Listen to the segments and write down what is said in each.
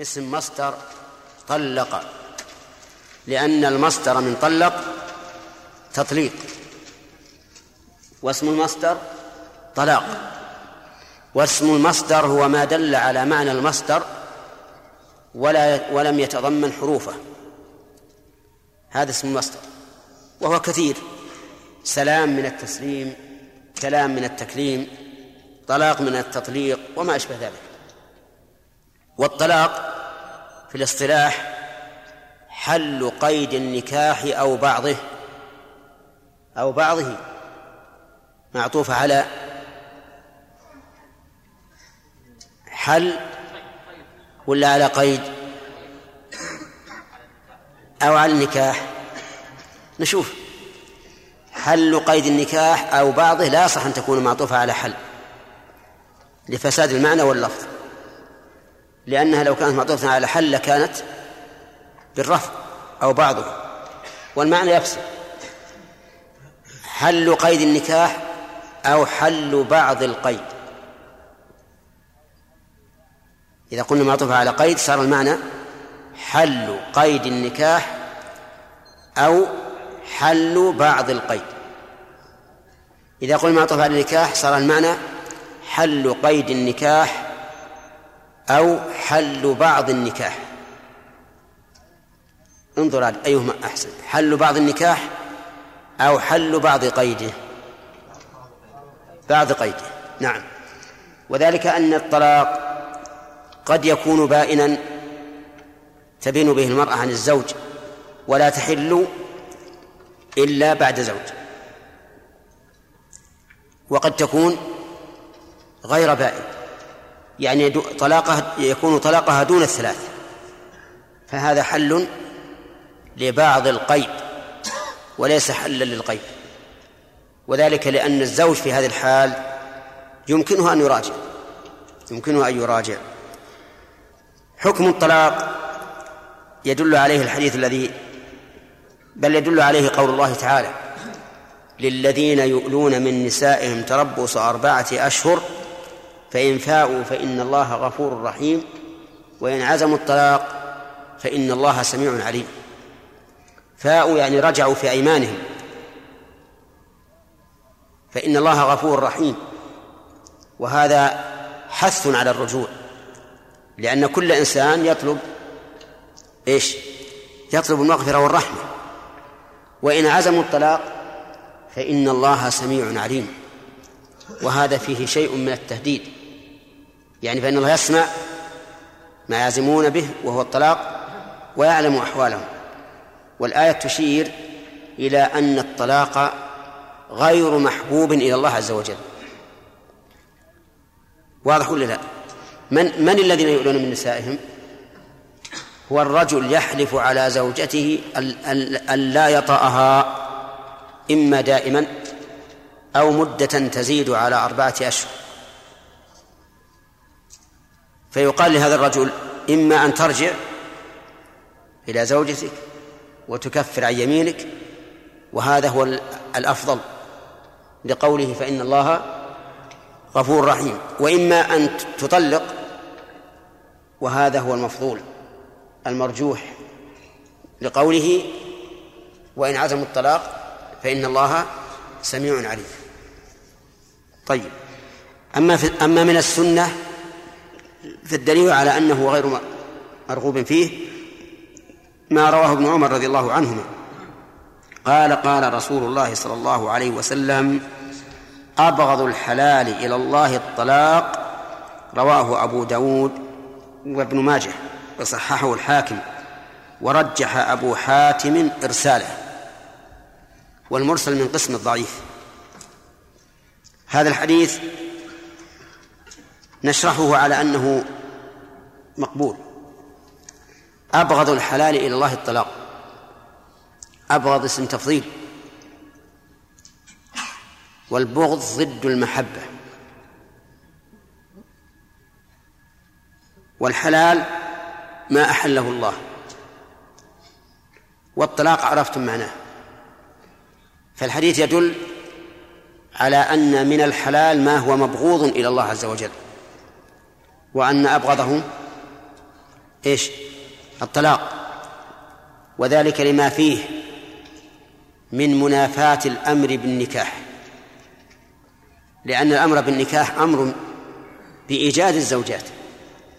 اسم مصدر طلق لأن المصدر من طلق تطليق واسم المصدر طلاق واسم المصدر هو ما دل على معنى المصدر ولا ولم يتضمن حروفه. هذا اسم المصدر وهو كثير سلام من التسليم كلام من التكليم طلاق من التطليق وما أشبه ذلك. والطلاق في الاصطلاح حل قيد النكاح أو بعضه أو بعضه معطوف على حل ولا على قيد أو على النكاح. نشوف. حل قيد النكاح أو بعضه لا يصح أن تكون معطوفة على حل لفساد المعنى واللفظ. لأنها لو كانت معطوفة على حل لكانت بالرفع أو بعضه والمعنى يفسد حل قيد النكاح أو حل بعض القيد. إذا قلنا معطوفة على قيد صار المعنى حل قيد النكاح أو حل بعض القيد. إذا قلنا معطوفة على النكاح صار المعنى حل قيد النكاح أو حل بعض النكاح. انظر أيهما أحسن. حل بعض النكاح أو حل بعض قيده. بعض قيده. نعم. وذلك أن الطلاق قد يكون بائنا تبين به المرأة عن الزوج ولا تحل إلا بعد زوج. وقد تكون غير بائن. يعني طلاقها يكون طلاقها دون الثلاث. فهذا حل لبعض القيد وليس حلا للقيد. وذلك لأن الزوج في هذه الحال يمكنه أن يراجع يمكنه أن يراجع. حكم الطلاق يدل عليه الحديث الذي بل يدل عليه قول الله تعالى للذين يؤلون من نسائهم تربص أربعة أشهر فإن فاءوا فإن الله غفور رحيم وإن عزموا الطلاق فإن الله سميع عليم. فاءوا يعني رجعوا في أيمانهم. فإن الله غفور رحيم. وهذا حث على الرجوع لأن كل إنسان يطلب إيش؟ يطلب المغفرة والرحمة. وإن عزموا الطلاق فإن الله سميع عليم. وهذا فيه شيء من التهديد. يعني فإن الله يسمع ما يعزمون به وهو الطلاق ويعلم أحوالهم والآية تشير إلى أن الطلاق غير محبوب إلى الله عز وجل واضح ولا لا؟ من من الذين يؤلون من نسائهم؟ هو الرجل يحلف على زوجته أن لا يطأها إما دائما أو مدة تزيد على أربعة أشهر فيقال لهذا الرجل إما أن ترجع إلى زوجتك وتكفر عن يمينك وهذا هو الأفضل لقوله فإن الله غفور رحيم. وإما أن تطلق وهذا هو المفضول المرجوح لقوله وإن عزموا الطلاق فإن الله سميع عليم. طيب أما في أما من السنة فالدليل على أنه غير مرغوب فيه ما رواه ابن عمر رضي الله عنهما. قال قال رسول الله صلى الله عليه وسلم أبغض الحلال إلى الله الطلاق رواه أبو داود وابن ماجه وصححه الحاكم ورجح أبو حاتم إرساله والمرسل من قسم الضعيف. هذا الحديث نشرحه على أنه مقبول. أبغض الحلال إلى الله الطلاق. أبغض اسم تفضيل. والبغض ضد المحبة. والحلال ما أحله الله. والطلاق عرفتم معناه. فالحديث يدل على أن من الحلال ما هو مبغوض إلى الله عز وجل. وأن أبغضه إيش؟ الطلاق. وذلك لما فيه من منافاة الأمر بالنكاح. لأن الأمر بالنكاح أمر بإيجاد الزوجات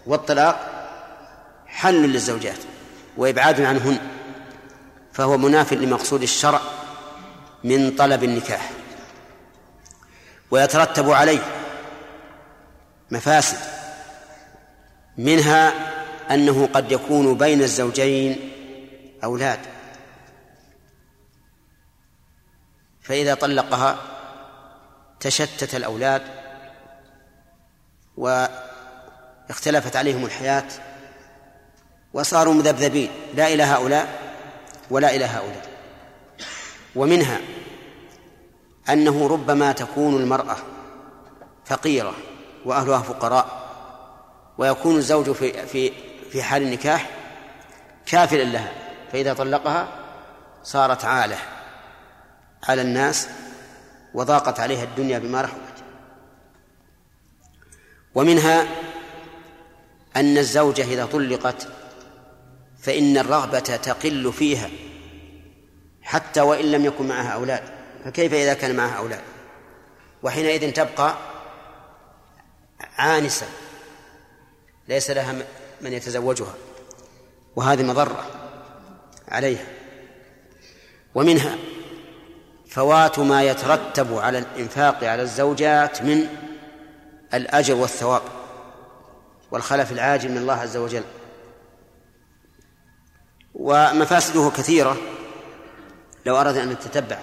والطلاق حل للزوجات وإبعاد عنهن فهو مناف لمقصود الشرع من طلب النكاح. ويترتب عليه مفاسد منها أنه قد يكون بين الزوجين أولاد. فإذا طلقها تشتت الأولاد واختلفت عليهم الحياة وصاروا مذبذبين. لا إلى هؤلاء ولا إلى هؤلاء. ومنها أنه ربما تكون المرأة فقيرة وأهلها فقراء ويكون الزوج في في في حال النكاح كافلا لها فإذا طلقها صارت عالة على الناس وضاقت عليها الدنيا بما رحمت ومنها أن الزوجة إذا طلقت فإن الرغبة تقل فيها حتى وإن لم يكن معها أولاد. فكيف إذا كان معها أولاد؟ وحينئذ تبقى عانسة ليس لها من يتزوجها وهذه مضرة عليها. ومنها فوات ما يترتب على الإنفاق على الزوجات من الأجر والثواب والخلف العاجل من الله عز وجل. ومفاسده كثيرة لو أراد أن نتتبع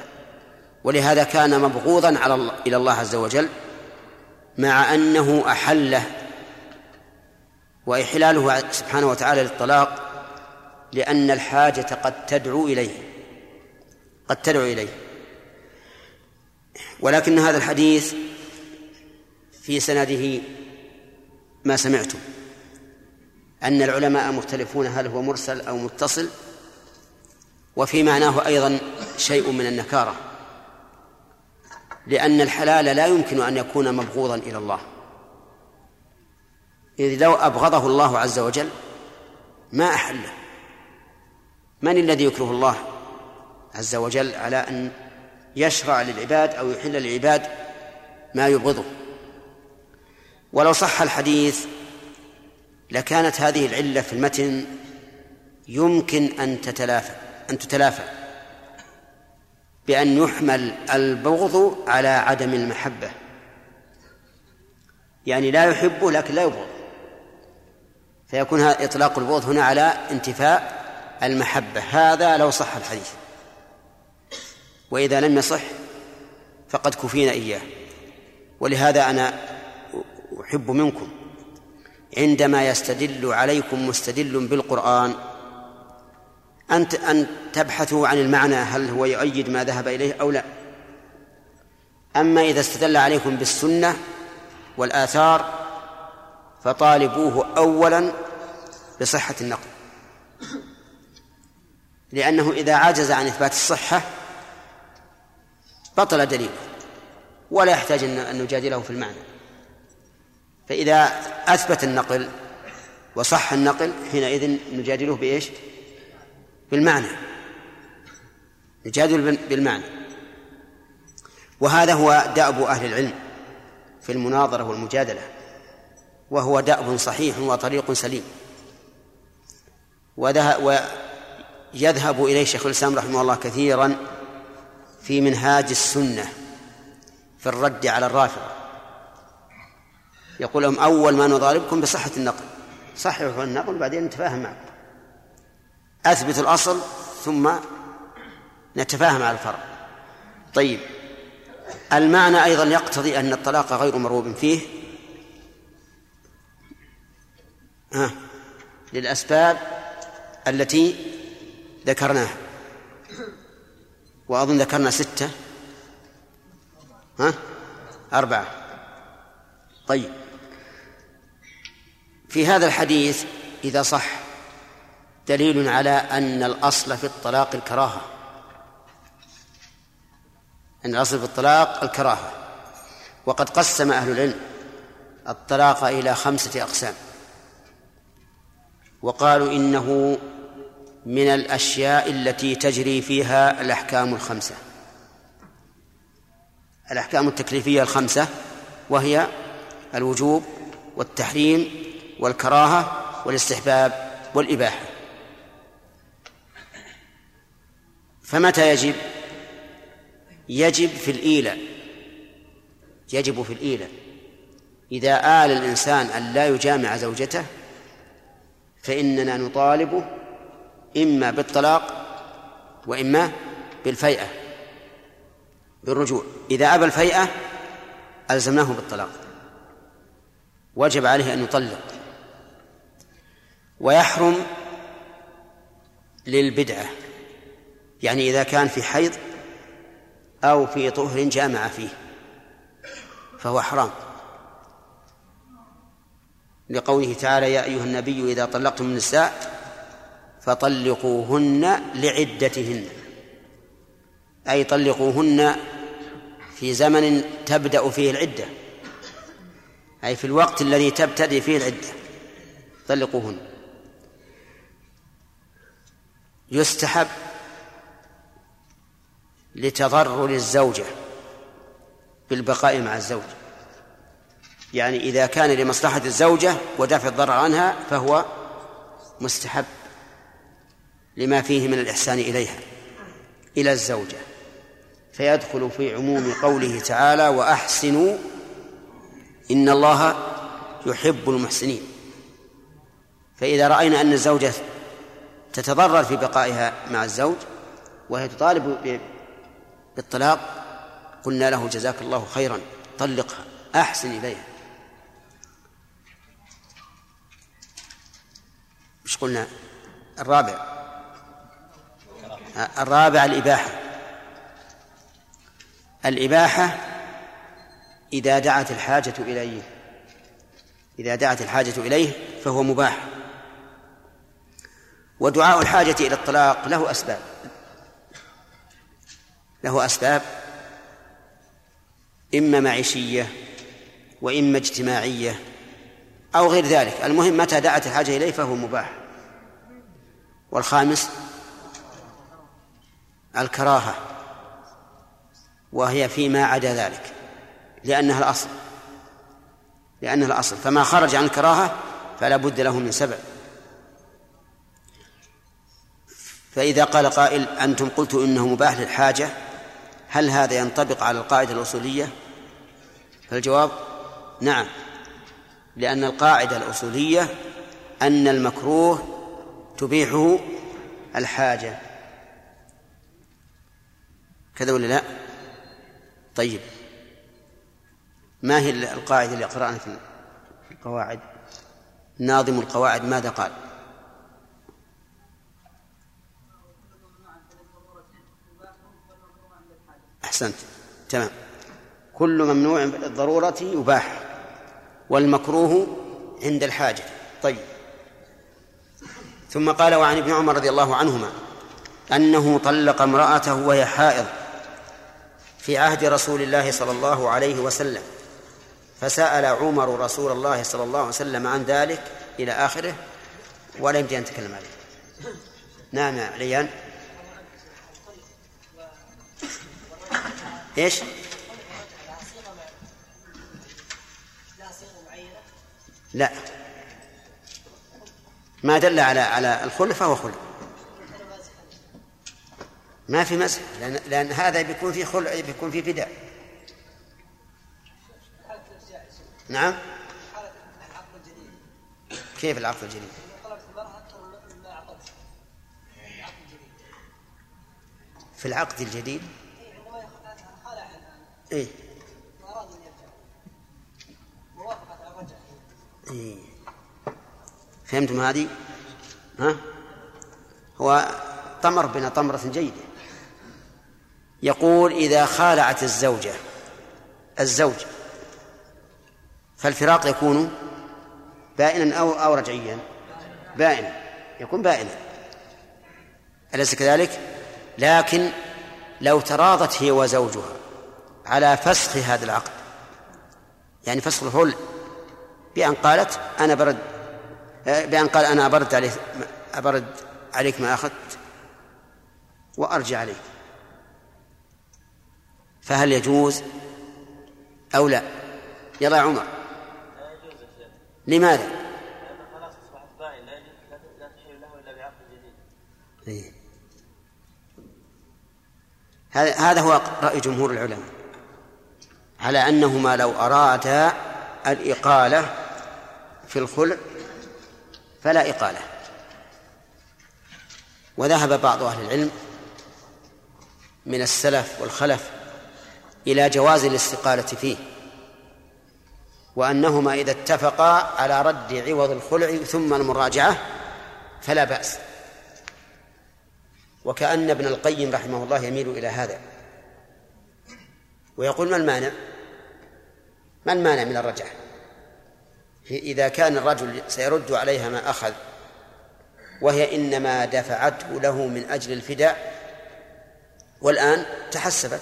ولهذا كان مبغوضا على الله إلى الله عز وجل مع أنه أحله وإحلاله سبحانه وتعالى للطلاق لأن الحاجة قد تدعو إليه قد تدعو إليه. ولكن هذا الحديث في سنده ما سمعتم أن العلماء مختلفون هل هو مرسل أو متصل وفي معناه أيضا شيء من النكارة لأن الحلال لا يمكن أن يكون مبغوضا إلى الله. إذ لو أبغضه الله عز وجل ما أحله. من الذي يكره الله عز وجل على أن يشرع للعباد أو يحل للعباد ما يبغضه؟ ولو صح الحديث لكانت هذه العلة في المتن يمكن أن تتلافى أن تتلافى بأن يحمل البغض على عدم المحبة. يعني لا يحبه لكن لا يبغض فيكون إطلاق البغض هنا على انتفاء المحبة. هذا لو صح الحديث. وإذا لم يصح فقد كفينا إياه. ولهذا أنا أحب منكم عندما يستدل عليكم مستدل بالقرآن أن أن تبحثوا عن المعنى هل هو يؤيد ما ذهب إليه أو لا. أما إذا استدل عليكم بالسنة والآثار فطالبوه أولا بصحة النقل. لأنه إذا عجز عن إثبات الصحة بطل دليله ولا يحتاج أن نجادله في المعنى. فإذا أثبت النقل وصح النقل حينئذ نجادله بإيش؟ بالمعنى. نجادل بالمعنى. وهذا هو دأب أهل العلم في المناظرة والمجادلة. وهو دأب صحيح وطريق سليم. ويذهب إليه شيخ الإسلام رحمه الله كثيرا في منهاج السنة في الرد على الرافضة يقول لهم أول ما نضاربكم بصحة النقل. صححوا النقل وبعدين نتفاهم معكم. أثبت الأصل ثم نتفاهم على الفرع. طيب المعنى أيضا يقتضي أن الطلاق غير مرغوب فيه. للأسباب التي ذكرناها. وأظن ذكرنا ستة. ها؟ أربعة. طيب. في هذا الحديث إذا صح دليل على أن الأصل في الطلاق الكراهة. أن الأصل في الطلاق الكراهة. وقد قسم أهل العلم الطلاق إلى خمسة أقسام. وقالوا إنه من الأشياء التي تجري فيها الأحكام الخمسة. الأحكام التكليفية الخمسة وهي الوجوب والتحريم والكراهة والاستحباب والإباحة. فمتى يجب؟ يجب في الإيلة. يجب في الإيلة. إذا آل الإنسان أن لا يجامع زوجته فإننا نطالبه إما بالطلاق وإما بالفيئة بالرجوع. إذا أبى الفيئة ألزمناه بالطلاق. وجب عليه أن يطلق. ويحرم للبدعة يعني إذا كان في حيض أو في طهر جامع فيه فهو حرام. لقوله تعالى يا أيها النبي إذا طلقتم النساء فطلقوهن لعدتهن. أي طلقوهن في زمن تبدأ فيه العدة. أي في الوقت الذي تبتدئ فيه العدة. طلقوهن. يستحب لتضرر الزوجة بالبقاء مع الزوج. يعني إذا كان لمصلحة الزوجة ودفع الضرر عنها فهو مستحب لما فيه من الإحسان إليها إلى الزوجة. فيدخل في عموم قوله تعالى وأحسنوا إن الله يحب المحسنين. فإذا رأينا أن الزوجة تتضرر في بقائها مع الزوج وهي تطالب بالطلاق قلنا له جزاك الله خيرا طلقها أحسن إليها. إيش قلنا؟ الرابع. الرابع الإباحة. الإباحة إذا دعت الحاجة إليه. إذا دعت الحاجة إليه فهو مباح. ودعاء الحاجة إلى الطلاق له أسباب. له أسباب. إما معيشية وإما اجتماعية أو غير ذلك. المهم متى دعت الحاجة إليه فهو مباح. والخامس الكراهة وهي فيما عدا ذلك. لأنها الأصل. لأنها الأصل. فما خرج عن الكراهة فلا بد له من سبب. فإذا قال قائل أنتم قلتوا إنه مباح للحاجة هل هذا ينطبق على القاعدة الأصولية؟ فالجواب نعم. لأن القاعدة الأصولية أن المكروه تبيحه الحاجة. كذا ولا لا؟ طيب. ما هي القاعدة اللي قرأنا في القواعد؟ ناظم القواعد ماذا قال؟ أحسنت. تمام. كل ممنوع بالضرورة يباح. والمكروه عند الحاجة. طيب. ثم قال وعن ابن عمر رضي الله عنهما أنه طلق امرأته وهي حائض في عهد رسول الله صلى الله عليه وسلم فسأل عمر رسول الله صلى الله عليه وسلم عن ذلك إلى آخره ولا يمكن أن نتكلم عليه. نعم يا ريان إيش؟ لا. ما دل على على الخلة فهو خلة ما في مسح لأن, لأن هذا بيكون في خلع بيكون في فداء نعم؟ كيف العقد الجديد؟ في العقد الجديد؟ إيه. فهمتم هذه؟ ها؟ هو طمر بنا طمرة جيدة يقول إذا خالعت الزوجة الزوج فالفراق يكون بائنا أو أو رجعيا بائنا يكون بائنا أليس كذلك؟ لكن لو تراضت هي وزوجها على فسخ هذا العقد يعني فسخ الحل بأن قالت أنا برد. بأن قال أنا أبرد عليك أبرد عليك ما أخذت وأرجع عليك. فهل يجوز أو لا؟ يلا يا عمر. لماذا؟ هذا هذا هو رأي جمهور العلماء. على أنهما لو أرادا الإقالة في الخلع فلا إقالة. وذهب بعض أهل العلم من السلف والخلف إلى جواز الاستقالة فيه وأنهما إذا اتفقا على رد عوض الخلع ثم المراجعة فلا بأس. وكأن ابن القيم رحمه الله يميل إلى هذا. ويقول ما المانع؟ ما المانع من الرجعة؟ إذا كان الرجل سيرد عليها ما أخذ وهي إنما دفعته له من أجل الفداء والآن تحسبت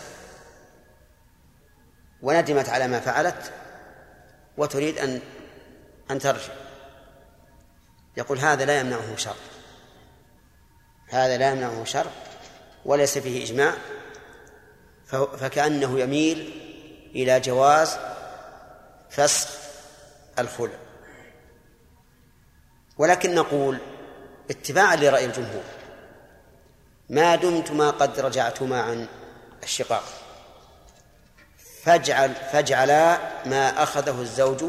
وندمت على ما فعلت وتريد أن أن ترجع. يقول هذا لا يمنعه شر. هذا لا يمنعه شر وليس فيه إجماع. فكأنه يميل إلى جواز فسخ الخلع. ولكن نقول اتباعا لرأي الجمهور. ما دمتما قد رجعتما عن الشقاق. فاجعل فاجعلا ما أخذه الزوج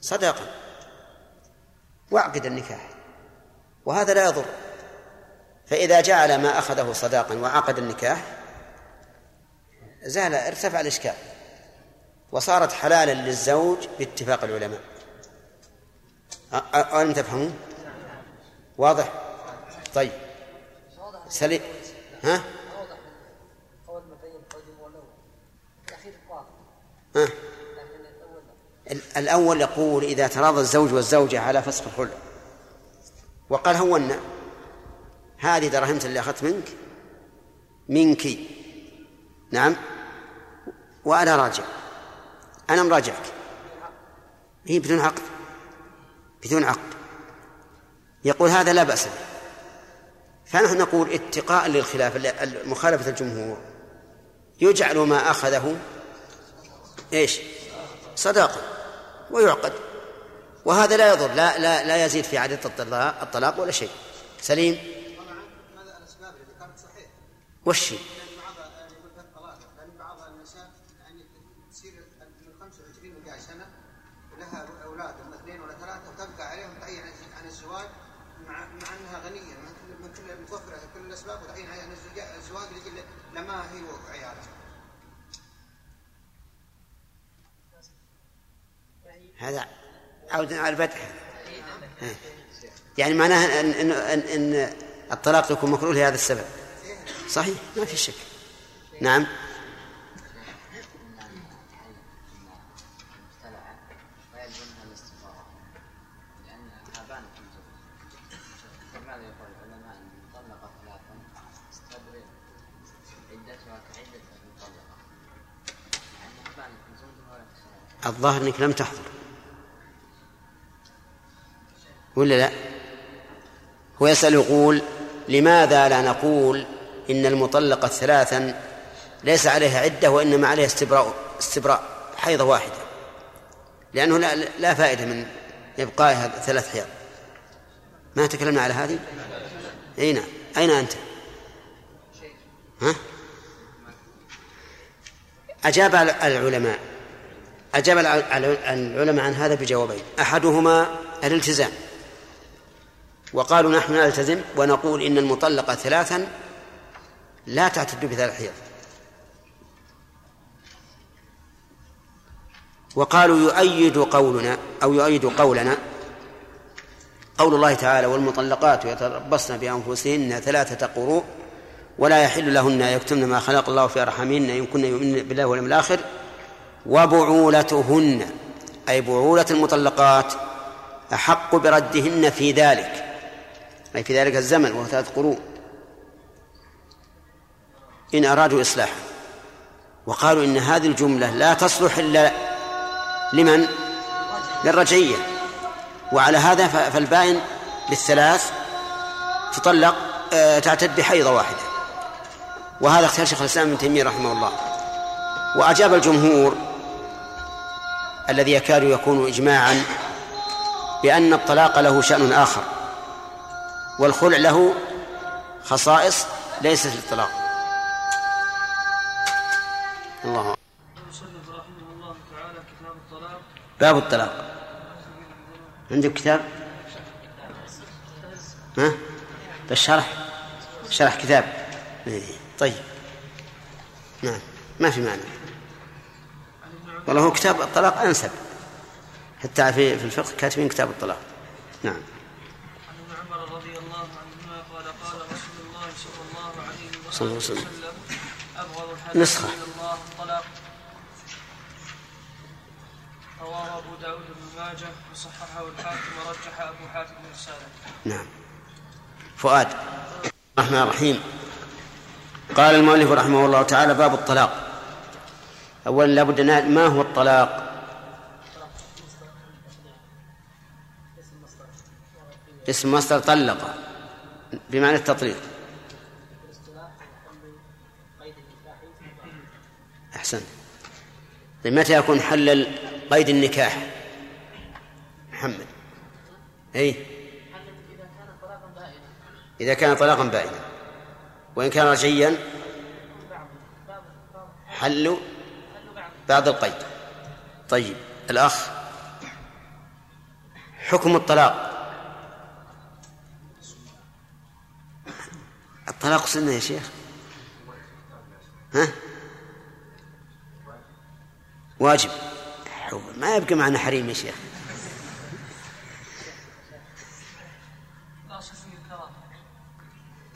صداقا واعقد النكاح. وهذا لا يضر. فإذا جعل ما أخذه صداقا وعقد النكاح زال ارتفع الإشكال. وصارت حلالا للزوج باتفاق العلماء ألم تفهمون؟ واضح؟ طيب سليم ها؟ ها؟ الأول يقول إذا تراضى الزوج والزوجة على فسخ الخلع وقال هونا هذه دراهمت اللي أخذت منك منك نعم وأنا راجع أنا مراجعك. هي بدون عقد. بدون عقد. يقول هذا لا بأس به. فنحن نقول اتقاء للخلاف مخالفة الجمهور. يجعل ما أخذه إيش؟ صداقة. ويعقد. وهذا لا يضر لا لا لا يزيد في عدد الطلاق ولا شيء. سليم؟ وش هذا عود على الفتح. يعني معناها ان ان ان, إن الطلاق يكون مكروه لهذا السبب. صحيح ما في شك. نعم. الظاهر إنك لم تحضر. ولا لا؟ هو يسأل يقول لماذا لا نقول إن المطلقة ثلاثا ليس عليها عدة وإنما عليها استبراء استبراء حيضة واحدة؟ لأنه لا, لا فائدة من إبقائها ثلاث حيض. ما تكلمنا على هذه؟ أين نعم. أين أنت؟ ها؟ أجاب العلماء أجاب العلماء عن هذا بجوابين. أحدهما الالتزام. وقالوا نحن نلتزم ونقول إن المطلقة ثلاثا لا تعتد بثلاث حيض وقالوا يؤيد قولنا أو يؤيد قولنا قول الله تعالى والمطلقات يتربصن بأنفسهن ثلاثة قروء ولا يحل لهن يكتمن ما خلق الله في أرحامهن إن كن يؤمن بالله واليوم الآخر وبعولتهن أي بعولة المطلقات أحق بردهن في ذلك. أي في ذلك الزمن وهو ثلاث قروء إن أرادوا إصلاحا وقالوا إن هذه الجملة لا تصلح إلا لمن؟ للرجعية. وعلى هذا فالبائن للثلاث تطلق آه، تعتد بحيضة واحدة. وهذا اختيار شيخ الإسلام ابن تيمية رحمه الله. وأجاب الجمهور الذي يكاد يكون إجماعا بأن الطلاق له شأن آخر. والخلع له خصائص ليست للطلاق. الله باب الطلاق. عندك كتاب؟ ها؟ بالشرح شرح. كتاب. إيه، طيب. نعم. ما في معنى والله هو كتاب الطلاق أنسب. حتى في الفقه كاتبين كتاب الطلاق. نعم عن ابن عمر رضي الله عنهما قال قال رسول الله صلى الله عليه وسلم. أبغض الحديث نسخة. الله رواه أبو داود بن ماجه وصححه الحاكم ورجح أبو حاتم إرساله نعم. فؤاد. الرحمن الرحيم. قال المؤلف رحمه الله تعالى باب الطلاق. أولا لابد أن ما هو الطلاق. اسم مصدر طلق بمعنى التطليق. أحسن. طيب متى يكون حل قيد النكاح؟ محمد. أي إذا كان طلاقا بائنا وإن كان رجعيا؟ حل بعد القيد. طيب الأخ حكم الطلاق. الطلاق سنة يا شيخ. ها؟ واجب. ما يبقى معنا حريم يا شيخ.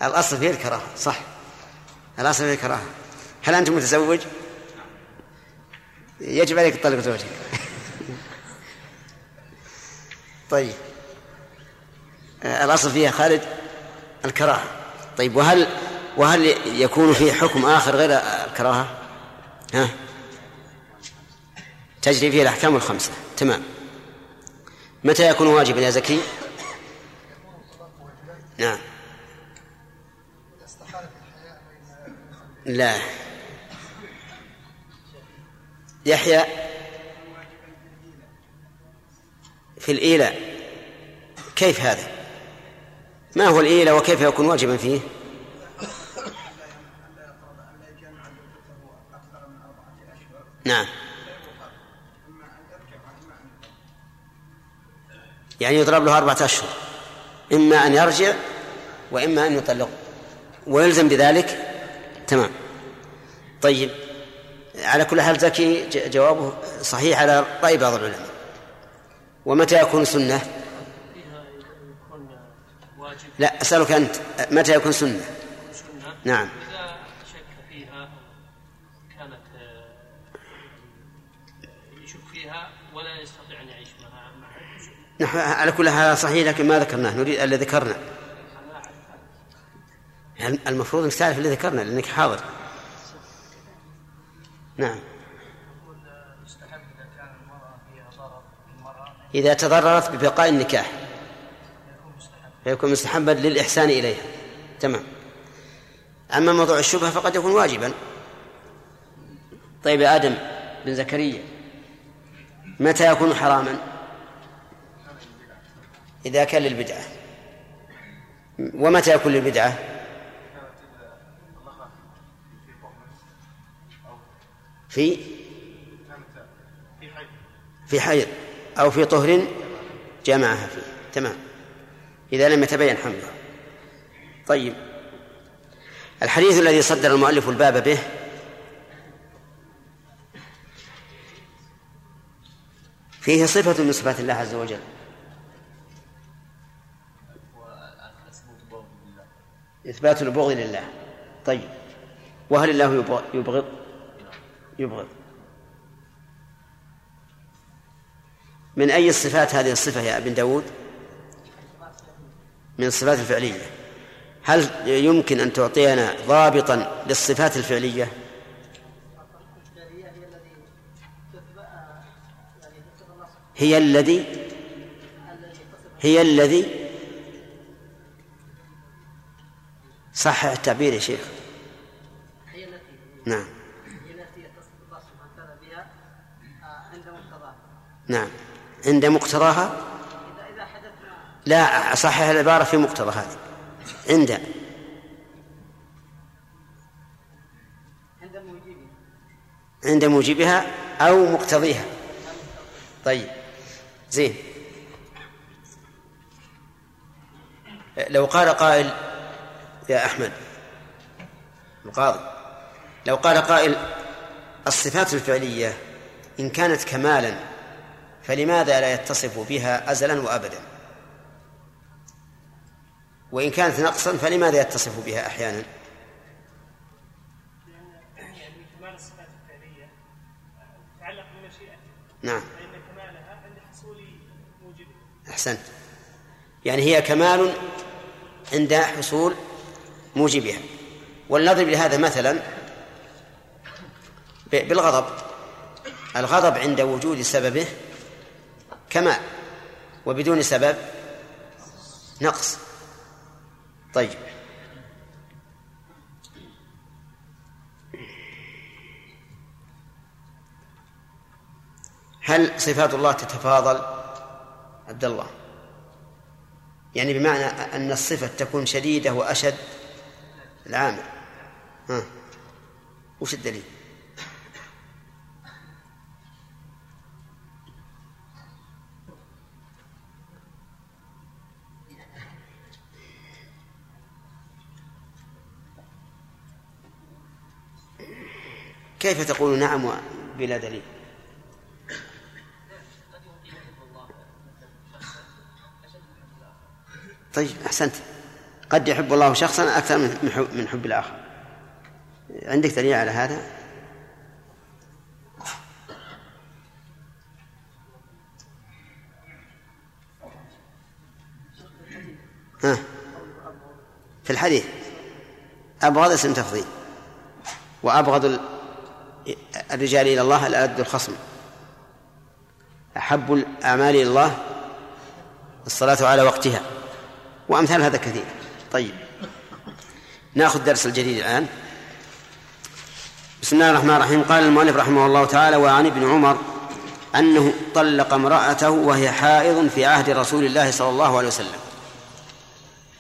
الأصل فيه الكراهة صح. الأصل فيه الكراهة. هل أنت متزوج؟ يجب عليك تطلق زوجك. طيب. الأصل فيها خالد الكراهة. طيب وهل وهل يكون في حكم آخر غير الكراهة؟ ها؟ تجري فيه الأحكام الخمسة. تمام. متى يكون واجبا يا زكي؟ نعم. لا. يحيى في الإيلاء. كيف هذا؟ ما هو الإيلاء وكيف يكون واجبا فيه؟ نعم. يعني يضرب له أربعة أشهر إما أن يرجع وإما أن يطلق ويلزم بذلك؟ تمام. طيب على كل حال زكي جوابه صحيح على رأي بعض العلماء. ومتى يكون سنة؟ لا أسألك أنت متى يكون سنة. نعم. نحن على كل حال صحيح لكن ما ذكرناه نريد اللي ذكرنا. المفروض انك تعرف اللي ذكرنا؟ لأنك حاضر. نعم. إذا تضررت ببقاء النكاح فيكون مستحبا للإحسان إليها. تمام. أما موضوع الشبهة فقد يكون واجبا. طيب يا آدم بن زكريا متى يكون حراما؟ إذا كان للبدعة. ومتى يكون للبدعة؟ في؟ في حيض أو في طهر جمعها فيه. تمام. إذا لم يتبين حملها طيب. الحديث الذي صدر المؤلف الباب به فيه صفة من صفات الله عز وجل. إثبات البغض لله. طيب. وهل الله يبغض يبغض من أي الصفات هذه الصفة يا ابن داود؟ من الصفات الفعلية. هل يمكن أن تعطينا ضابطا للصفات الفعلية؟ هي الذي هي الذي صحح التعبير يا شيخ. هي التي نعم. هي التي الله سبحانه وتعالى بها عند مقتضاها نعم. عند مقتضاها؟ إذا إذا لا صحح العبارة في مقتضى هذه. عند. عند موجبه عند موجبها أو مقتضيها. طيب. زين. لو قال قائل يا أحمد. القاضي. لو قال قائل الصفات الفعلية إن كانت كمالا فلماذا لا يتصف بها أزلا وأبدا؟ وإن كانت نقصا فلماذا يتصف بها أحيانا؟ نعم. أحسنت. يعني هي كمال عند حصول موجبها. ولنضرب لهذا مثلا بالغضب. الغضب عند وجود سببه كمال وبدون سبب نقص. طيب. هل صفات الله تتفاضل؟ عبد الله. يعني بمعنى أن الصفة تكون شديدة وأشد. العامل. ها. وش الدليل؟ كيف تقول نعم بلا دليل؟ طيب أحسنت. قد يحب الله شخصا أكثر من حب, الآخر. عندك دليل على هذا؟ ها. في الحديث. أبغض اسم تفضيل. وأبغض ال- الرجال إلى الله الألد الخصم. أحب الأعمال إلى الله الصلاة على وقتها. وأمثال هذا كثير. طيب. ناخذ درس الجديد الآن. بسم الله الرحمن الرحيم. قال المؤلف رحمه الله تعالى وعن ابن عمر أنه طلق امرأته وهي حائض في عهد رسول الله صلى الله عليه وسلم.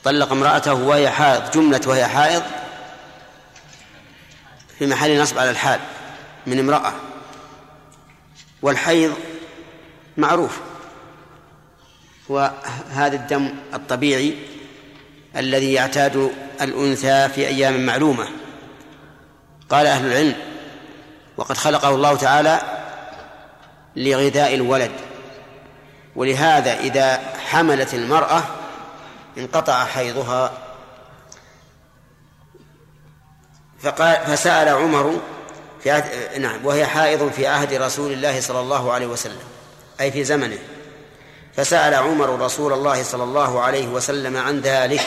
طلق امرأته وهي حائض جملة وهي حائض في محل نصب على الحال من امرأة. والحيض معروف وهذا الدم الطبيعي الذي يعتاد الأنثى في أيام معلومة. قال أهل العلم وقد خلقه الله تعالى لغذاء الولد ولهذا إذا حملت المرأة انقطع حيضها. فقال فسأل عمر في نعم وهي حائض في عهد رسول الله صلى الله عليه وسلم أي في زمنه. فسأل عمر رسول الله صلى الله عليه وسلم عن ذلك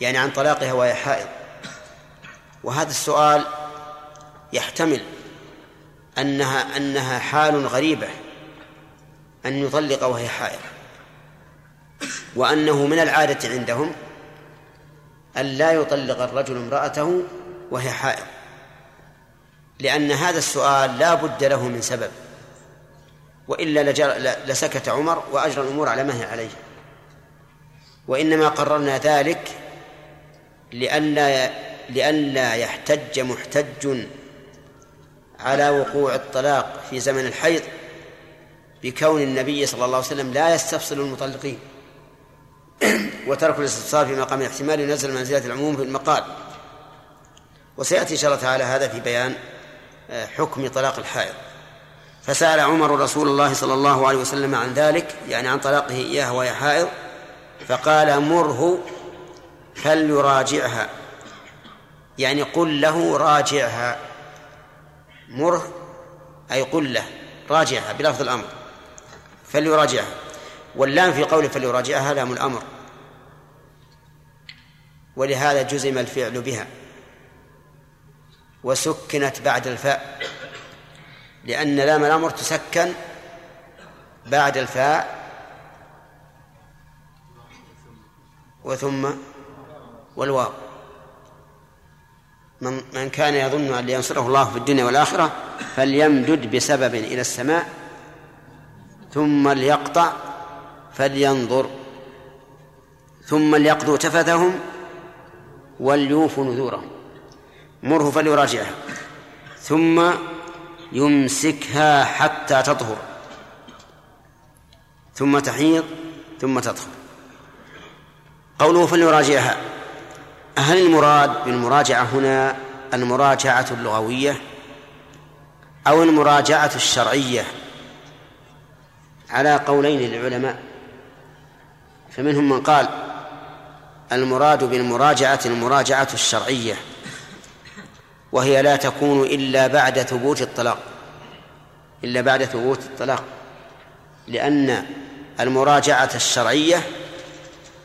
يعني عن طلاقها وهي حائض. وهذا السؤال يحتمل أنها أنها حال غريبة أن يطلق وهي حائض وأنه من العادة عندهم أن لا يطلق الرجل امرأته وهي حائض لأن هذا السؤال لا بد له من سبب. وإلا لسكت عمر وأجرى الأمور على ما هي عليه. وإنما قررنا ذلك لئلا لئلا يحتج محتج على وقوع الطلاق في زمن الحيض بكون النبي صلى الله عليه وسلم لا يستفصل المطلقين. وترك الاستفصال في مقام الاحتمال ينزل منزلة العموم في المقال. وسيأتي إن شاء الله تعالى هذا في بيان حكم طلاق الحائض. فسأل عمر رسول الله صلى الله عليه وسلم عن ذلك يعني عن طلاقه إياها وهي حائض فقال مره فليراجعها يعني قل له راجعها. مره أي قل له راجعها بلفظ الأمر فليراجعها. واللام في قوله فليراجعها لام الأمر. ولهذا جزم الفعل بها وسكنت بعد الفاء. لأن لام الأمر تسكن بعد الفاء وثم والواو. من من كان يظن أن ينصره الله في الدنيا والآخرة فليمدد بسبب إلى السماء ثم ليقطع فلينظر ثم ليقضوا تفثهم وليوفوا نذورهم. مره فليراجعها ثم يمسكها حتى تطهر. ثم تحيض ثم تطهر. قوله فليراجعها. هل المراد بالمراجعة هنا المراجعة اللغوية أو المراجعة الشرعية؟ على قولين للعلماء. فمنهم من قال المراد بالمراجعة المراجعة الشرعية. وهي لا تكون إلا بعد ثبوت الطلاق إلا بعد ثبوت الطلاق لأن المراجعة الشرعية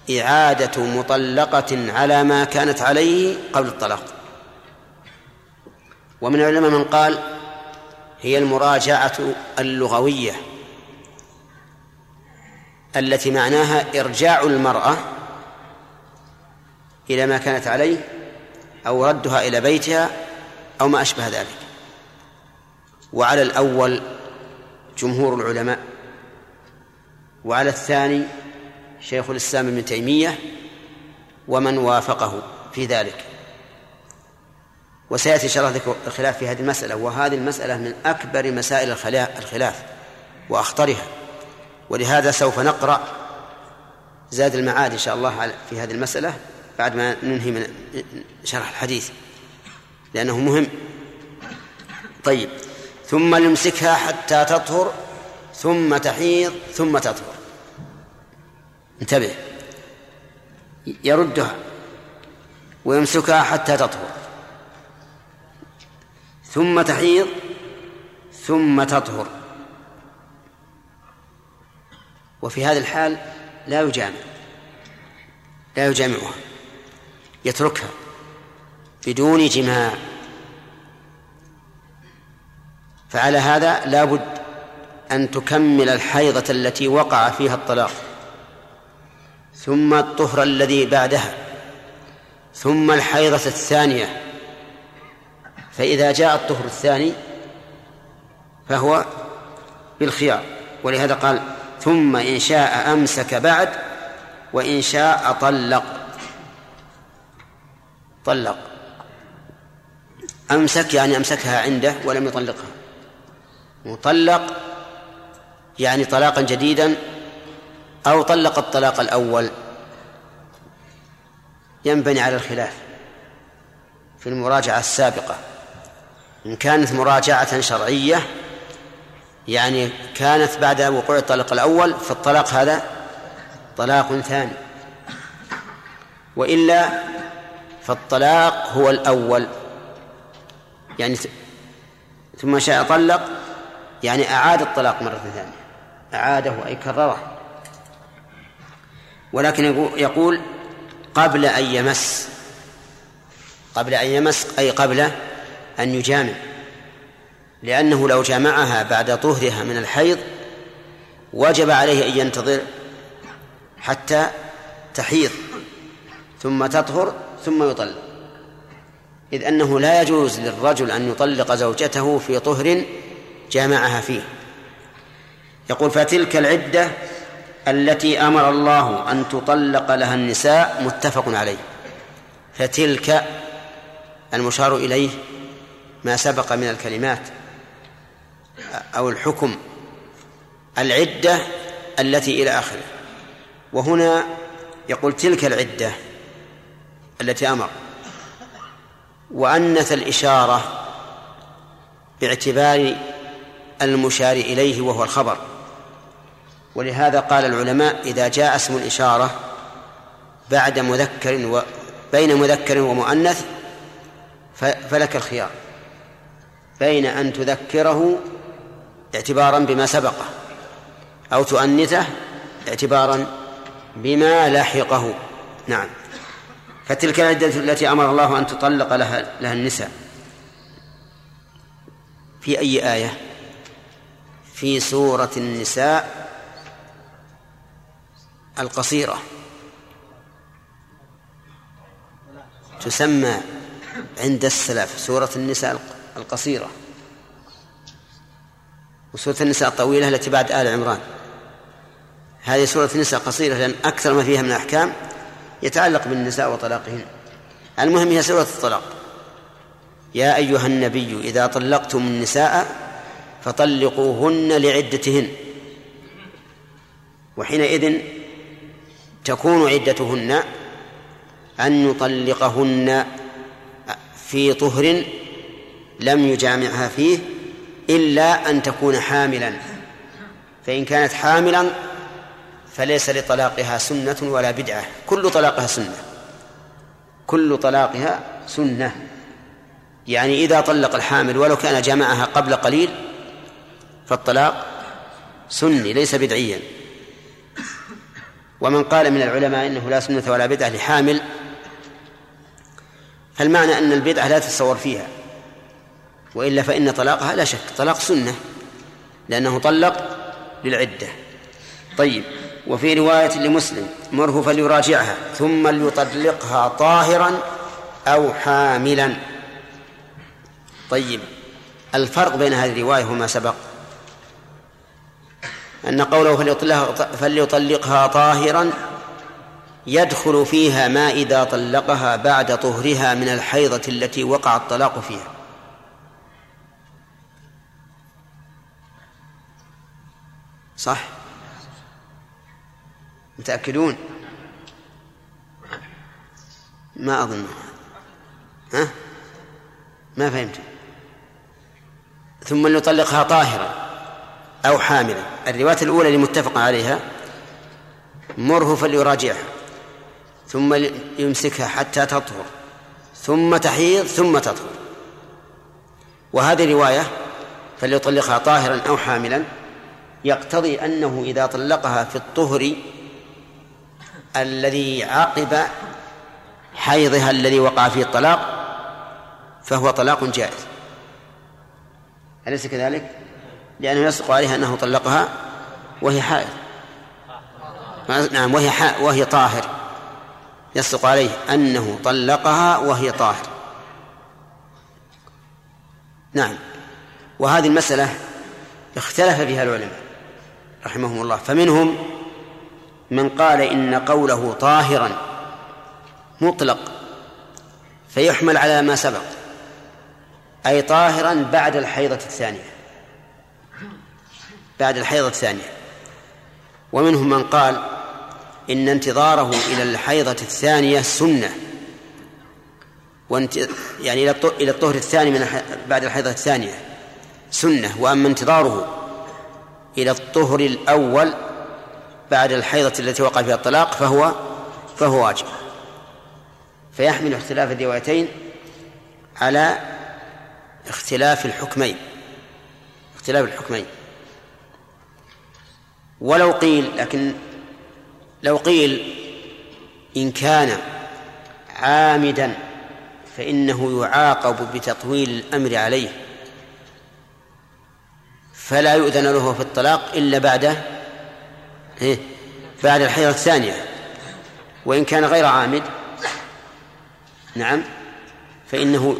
إعادة مطلقة على ما كانت عليه قبل الطلاق. ومن العلماء من قال هي المراجعة اللغوية التي معناها إرجاع المرأة إلى ما كانت عليه أو ردها إلى بيتها أو ما أشبه ذلك. وعلى الأول جمهور العلماء وعلى الثاني شيخ الإسلام ابن تيمية ومن وافقه في ذلك. وسيأتي الله ذكر الخلاف في هذه المسألة وهذه المسألة من أكبر مسائل الخلاف وأخطرها. ولهذا سوف نقرأ زاد المعاد إن شاء الله في هذه المسألة بعد ما ننهي من شرح الحديث. لأنه مهم. طيب. ثم يمسكها حتى تطهر ثم تحيض ثم تطهر. انتبه. يردها. ويمسكها حتى تطهر. ثم تحيض ثم تطهر. وفي هذا الحال لا يجامع. لا يجامعها. يتركها. بدون جماع. فعلى هذا لا بد أن تكمل الحيضة التي وقع فيها الطلاق. ثم الطهر الذي بعدها. ثم الحيضة الثانية. فإذا جاء الطهر الثاني فهو بالخيار. ولهذا قال ثم إن شاء أمسك بعد وإن شاء طلق. طلق. أمسك يعني أمسكها عنده ولم يطلقها. مطلق يعني طلاقا جديدا أو طلق الطلاق الأول. ينبني على الخلاف في المراجعة السابقة. إن كانت مراجعة شرعية يعني كانت بعد وقوع الطلاق الأول فالطلاق هذا طلاق ثاني. وإلا فالطلاق هو الأول. يعني ثم شاء طلق يعني أعاد الطلاق مرة ثانية. أعاده أي كرره. ولكن يقول قبل أن يمس. قبل أن يمس أي قبل أن يجامع. لأنه لو جامعها بعد طهرها من الحيض وجب عليه أن ينتظر حتى تحيض ثم تطهر ثم يطلق. إذ أنه لا يجوز للرجل أن يطلق زوجته في طهر جامعها فيه. يقول فتلك العدة التي أمر الله أن تطلق لها النساء متفق عليه. فتلك المشار إليه ما سبق من الكلمات أو الحكم العدة التي إلى آخره. وهنا يقول تلك العدة التي أمر وأنث الإشارة باعتبار المشار إليه وهو الخبر. ولهذا قال العلماء إذا جاء اسم الإشارة بعد مذكر و بين مذكر ومؤنث فلك الخيار. بين أن تذكره اعتبارا بما سبقه أو تؤنثه اعتبارا بما لحقه. نعم. فتلك العدة التي أمر الله أن تطلق لها لها النساء. في أي آية؟ في سورة النساء القصيرة. تسمى عند السلف سورة النساء القصيرة. وسورة النساء الطويلة التي بعد آل عمران. هذه سورة النساء قصيرة لأن أكثر ما فيها من الأحكام يتعلق بالنساء وطلاقهن. المهم هي سورة الطلاق. يا أيها النبي إذا طلقتم النساء فطلقوهن لعدتهن. وحينئذ تكون عدتهن أن يطلقهن في طهر لم يجامعها فيه إلا أن تكون حاملا. فإن كانت حاملا فليس لطلاقها سنة ولا بدعة. كل طلاقها سنة. كل طلاقها سنة. يعني إذا طلق الحامل ولو كان جمعها قبل قليل فالطلاق سني ليس بدعيا. ومن قال من العلماء إنه لا سنة ولا بدعة لحامل فالمعنى أن البدعة لا تتصور فيها. وإلا فإن طلاقها لا شك طلاق سنة لأنه طلق للعدة. طيب. وفي رواية لمسلم مره فليراجعها ثم ليطلقها طاهرا أو حاملا. طيب الفرق بين هذه الرواية وما سبق؟ أن قوله فليطلقها, فليطلقها طاهرا يدخل فيها ما إذا طلقها بعد طهرها من الحيضة التي وقع الطلاق فيها. صح؟ متأكدون؟ ما أظن. ها؟ ما فهمت. ثم ليطلقها طاهرا أو حاملا الرواية الأولى اللي متفق عليها مره فليراجعها. ثم يمسكها حتى تطهر. ثم تحيض ثم تطهر. وهذه الرواية فليطلقها طاهرا أو حاملا يقتضي أنه إذا طلقها في الطهر الذي عقب حيضها الذي وقع فيه الطلاق فهو طلاق جائز. أليس كذلك؟ لأنه يصدق عليها أنه طلقها وهي حائض. نعم وهي حائض وهي طاهر. يصدق عليه أنه طلقها وهي طاهر. نعم. وهذه المسألة اختلف فيها العلماء رحمهم الله فمنهم من قال إن قوله طاهرا مطلق فيحمل على ما سبق أي طاهرا بعد الحيضة الثانية. بعد الحيضة الثانية. ومنهم من قال إن انتظاره إلى الحيضة الثانية سنة. وانت يعني إلى الطهر الثاني من بعد الحيضة الثانية سنة. وأما انتظاره إلى الطهر الأول بعد الحيضة التي وقع فيها الطلاق فهو فهو واجب. فيحمل اختلاف الروايتين على اختلاف الحكمين. اختلاف الحكمين. ولو قيل لكن لو قيل إن كان عامدا فإنه يعاقب بتطويل الأمر عليه فلا يؤذن له في الطلاق إلا بعد إيه؟ بعد الحيضة الثانية. وإن كان غير عامد نعم فإنه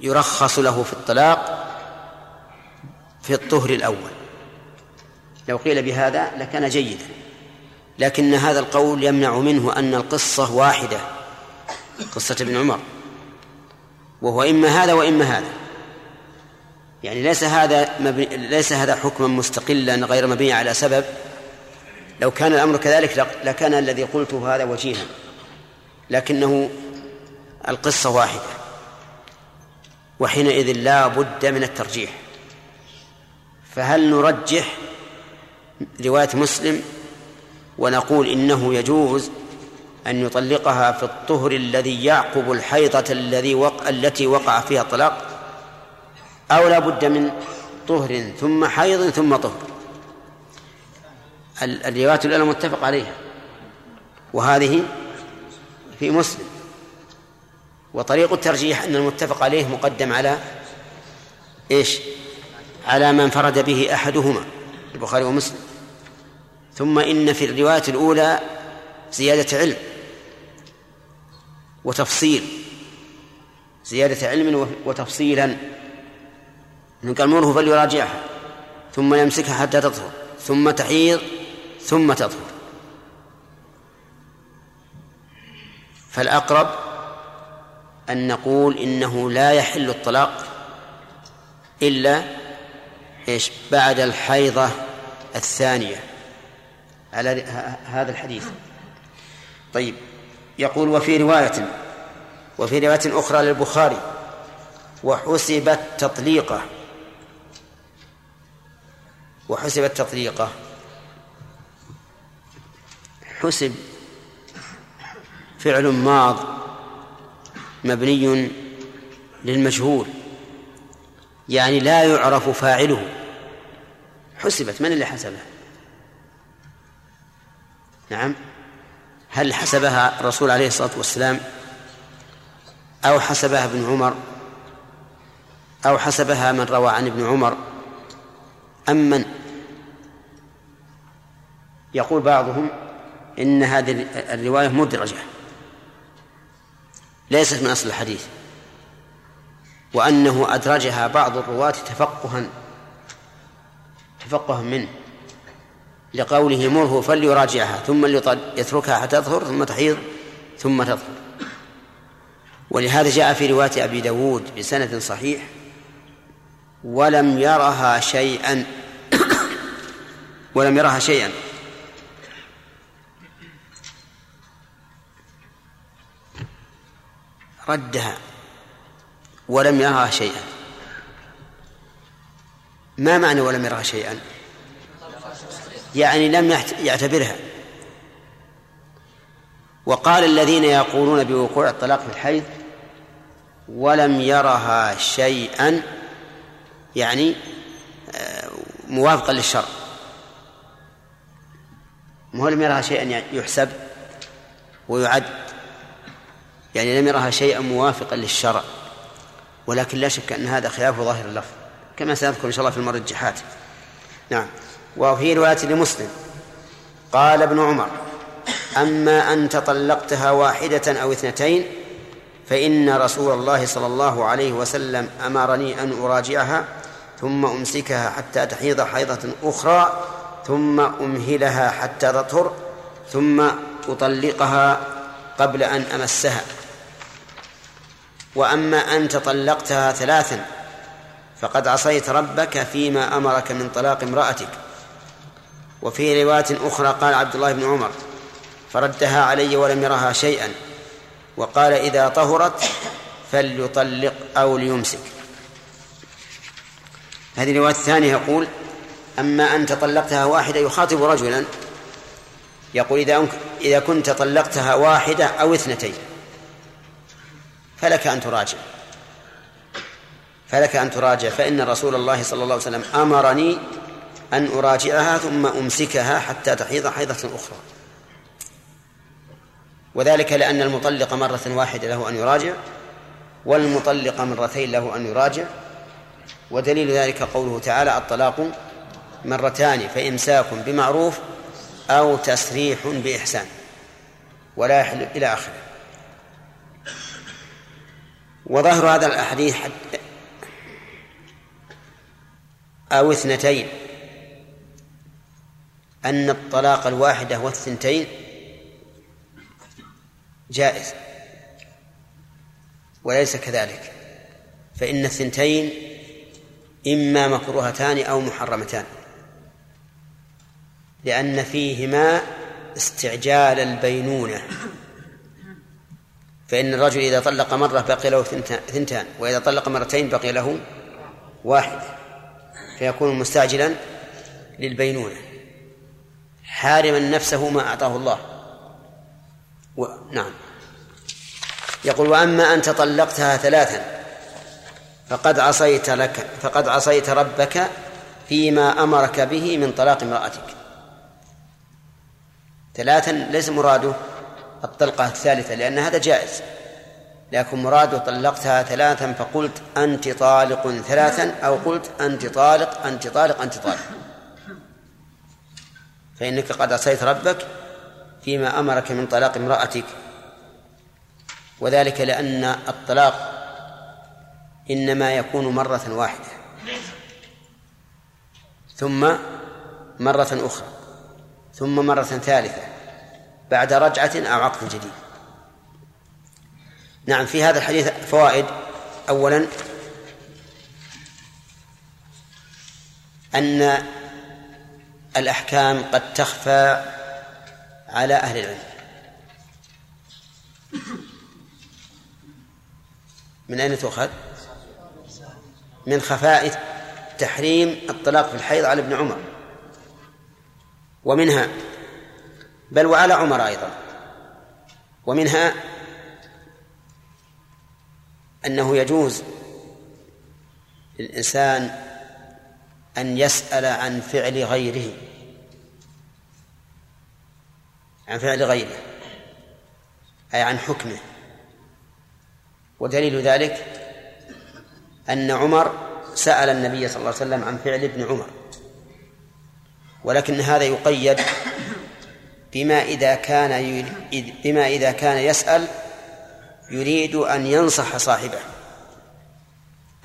يرخص له في الطلاق في الطهر الأول. لو قيل بهذا لكان جيدا لكن هذا القول يمنع منه أن القصة واحدة قصة ابن عمر. وهو إما هذا وإما هذا. يعني ليس هذا مبني ليس هذا حكما مستقلا غير مبني على سبب. لو كان الأمر كذلك لكان الذي قلته هذا وجيها. لكنه القصة واحدة. وحينئذ لا بد من الترجيح. فهل نرجح رواية مسلم ونقول إنه يجوز أن يطلقها في الطهر الذي يعقب الحيضة الذي وقع التي وقع فيها الطلاق؟ أو لا بد من طهر ثم حيض ثم طهر. الروايات الأولى متفق عليها. وهذه في مسلم. وطريق الترجيح أن المتفق عليه مقدم على إيش؟ على ما انفرد به أحدهما البخاري ومسلم. ثم إن في الرواية الأولى زيادة علم وتفصيل. زيادة علم وتفصيلا. من قال مره فليراجعها ثم يمسكها حتى تطهر ثم تحيض ثم تطهر. فالأقرب أن نقول إنه لا يحل الطلاق إلا إيش؟ بعد الحيضة الثانية. على هذا الحديث. طيب يقول وفي رواية وفي رواية أخرى للبخاري وحسبت تطليقة. وحسبت تطليقة. حسب. فعل ماض مبني للمجهول. يعني لا يعرف فاعله. حسبت. من اللي حسبها نعم. هل حسبها الرسول عليه الصلاة والسلام أو حسبها ابن عمر؟ أو حسبها من روى عن ابن عمر؟ أم من يقول بعضهم إن هذه الرواية مدرجة ليست من أصل الحديث وأنه أدرجها بعض الرواة تفقها تفقها منه لقوله مره فليراجعها ثم يتركها حتى تظهر ثم تحيض ثم تظهر. ولهذا جاء في رواية أبي داود بسند صحيح ولم يرها شيئا. ولم يرها شيئا. ردها. ولم يرها شيئا. ما معنى ولم يرها شيئا؟ يعني لم يعتبرها. وقال الذين يقولون بوقوع الطلاق في الحيض ولم يرها شيئا. يعني آه، موافقا للشرع ما لم يرها شيئا يحسب ويعد. يعني لم يرها شيئا موافقا للشرع. ولكن لا شك أن هذا خلاف ظاهر اللفظ. كما سنذكر إن شاء الله في المرجحات. نعم. وفي رواية لمسلم. قال ابن عمر أما أن تطلقتها واحدة أو اثنتين فإن رسول الله صلى الله عليه وسلم أمرني أن أراجعها ثم أمسكها حتى تحيض حيضة أخرى ثم أمهلها حتى تطهر ثم أطلقها قبل أن أمسها. وأما أنت طلقتها ثلاثا فقد عصيت ربك فيما أمرك من طلاق امرأتك. وفي رواية أخرى قال عبد الله بن عمر فردها علي ولم يرها شيئا وقال إذا طهرت فليطلق أو ليمسك. هذه الرواية الثانية يقول أما أنت طلقتها واحدة يخاطب رجلا يقول إذا إذا كنت طلقتها واحدة أو اثنتين فلك أن تراجع. فلك أن تراجع فإن رسول الله صلى الله عليه وسلم أمرني أن أراجعها ثم أمسكها حتى تحيض حيضة أخرى. وذلك لأن المطلق مرة واحدة له أن يراجع والمطلق مرتين له أن يراجع ودليل ذلك قوله تعالى الطلاق مرتان فإمساك بمعروف أو تسريح بإحسان ولا يحل إلى آخره. وظاهر هذا الحديث أو اثنتين أن الطلاق الواحدة والثنتين جائز وليس كذلك فإن الثنتين إما مكروهتان أو محرمتان. لأن فيهما استعجال البينونة. فإن الرجل إذا طلق مرة بقي له ثنتان وإذا طلق مرتين بقي له واحد. فيكون مستعجلا للبينونة. حارما نفسه ما أعطاه الله. و... نعم. يقول وأما أنت طلقتها ثلاثا فقد عصيت لك فقد عصيت ربك فيما أمرك به من طلاق امرأتك. ثلاثا ليس مراده الطلقة الثالثة لأن هذا جائز. لكن مراده طلقتها ثلاثا فقلت أنت طالق ثلاثا أو قلت أنت طالق أنت طالق أنت طالق. فإنك قد عصيت ربك فيما أمرك من طلاق امرأتك. وذلك لأن الطلاق إنما يكون مرة واحدة. ثم مرة أخرى. ثم مرة ثالثة. بعد رجعة أو عقد جديد. نعم في هذا الحديث فوائد. أولا أن الأحكام قد تخفى على أهل العلم. من أين تؤخذ؟ من خفاء تحريم الطلاق في الحيض على ابن عمر. ومنها بل وعلى عمر أيضا. ومنها أنه يجوز للإنسان أن يسأل عن فعل غيره. عن فعل غيره. أي عن حكمه. ودليل ذلك أن عمر سأل النبي صلى الله عليه وسلم عن فعل ابن عمر. ولكن هذا يقيد بما إذا كان بما إذا كان يسأل يريد أن ينصح صاحبه.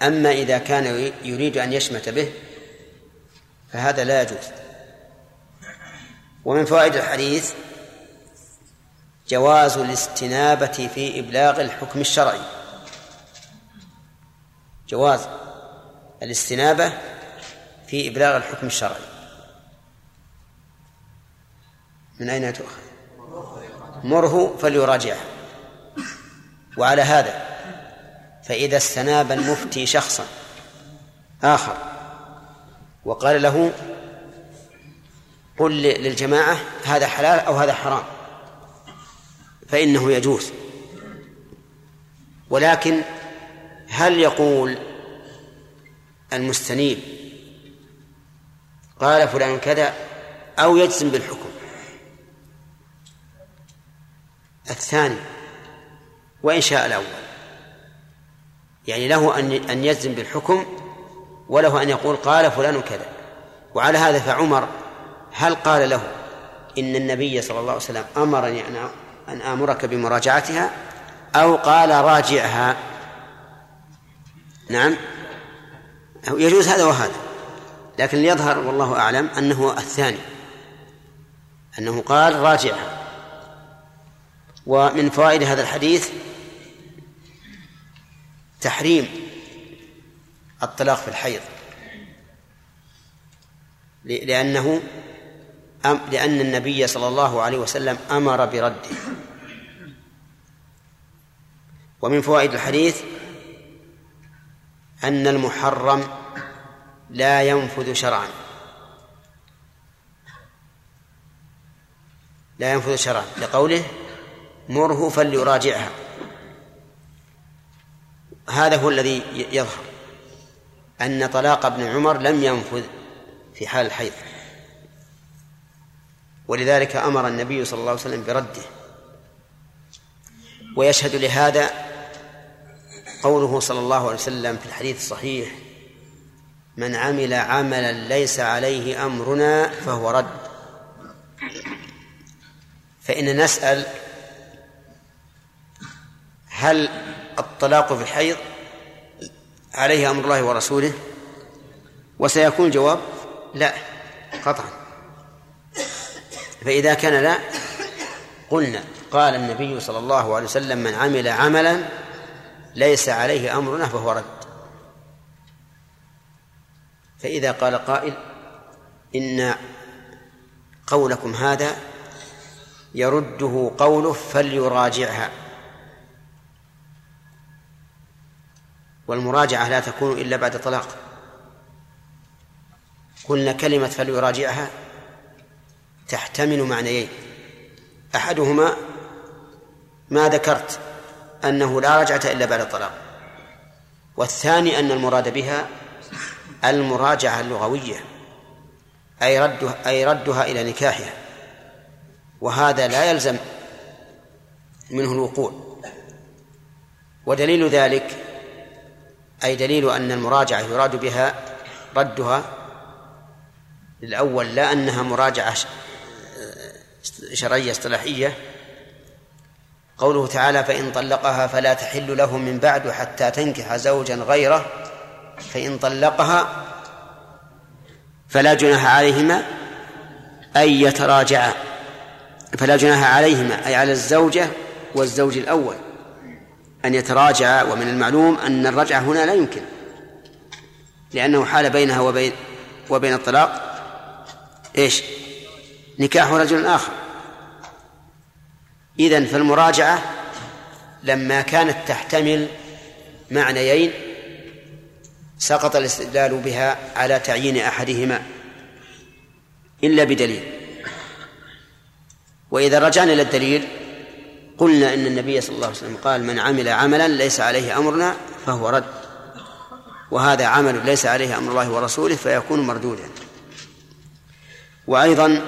أما إذا كان يريد أن يشمت به فهذا لا يجوز. ومن فوائد الحديث جواز الاستنابة في إبلاغ الحكم الشرعي. جواز الاستنابة في إبلاغ الحكم الشرعي. من أين تؤخذ؟ مره فليراجعه. وعلى هذا فإذا استناب المفتي شخصا آخر وقال له قل للجماعة هذا حلال أو هذا حرام فإنه يجوز. ولكن هل يقول المستنيب قال فلان كذا أو يجزم بالحكم؟ الثاني وإن شاء الأول. يعني له أن أن يجزم بالحكم وله أن يقول قال فلان كذا. وعلى هذا فعمر هل قال له إن النبي صلى الله عليه وسلم أمرني أن آمرك بمراجعتها؟ أو قال راجعها؟ نعم. يجوز هذا وهذا. لكن ليظهر والله أعلم أنه الثاني. أنه قال راجعها ومن فوائد هذا الحديث تحريم الطلاق في الحيض. لأنه لأن النبي صلى الله عليه وسلم أمر برده. ومن فوائد الحديث أن المحرم لا ينفذ شرعا. لا ينفذ شرعا. لقوله مره فليراجعها. هذا هو الذي يظهر أن طلاق ابن عمر لم ينفذ في حال الحيض. ولذلك أمر النبي صلى الله عليه وسلم برده. ويشهد لهذا قوله صلى الله عليه وسلم في الحديث الصحيح من عمل عملا ليس عليه أمرنا فهو رد. فإن نسأل هل الطلاق في الحيض عليه أمر الله ورسوله؟ وسيكون الجواب لا قطعا. فإذا كان لا قلنا قال النبي صلى الله عليه وسلم من عمل عملا ليس عليه أمرنا فهو رد. فإذا قال قائل إن قولكم هذا يرده قوله فليراجعها. والمراجعة لا تكون إلا بعد طلاق. قلنا كلمة فليراجعها تحتمل معنيين. أحدهما ما ذكرت. أنه لا رجعة إلا بعد الطلاق. والثاني أن المراد بها المراجعة اللغوية أي ردها أي ردها إلى نكاحها. وهذا لا يلزم منه الوقوع. ودليل ذلك أي دليل أن المراجعة يراد بها ردها الأول لا أنها مراجعة شرعية اصطلاحية قوله تعالى فإن طلقها فلا تحل له من بعد حتى تنكح زوجا غيره فإن طلقها فلا جناح عليهما أن يتراجعا. فلا جناح عليهما أي على الزوجة والزوج الأول أن يتراجعا. ومن المعلوم أن الرجعة هنا لا يمكن لأنه حال بينها وبين وبين الطلاق إيش؟ نكاح رجل آخر. إذن فالمراجعة لما كانت تحتمل معنيين سقط الاستدلال بها على تعيين أحدهما إلا بدليل. وإذا رجعنا إلى الدليل قلنا إن النبي صلى الله عليه وسلم قال من عمل عملا ليس عليه أمرنا فهو رد. وهذا عمل ليس عليه أمر الله ورسوله فيكون مردودا. وأيضا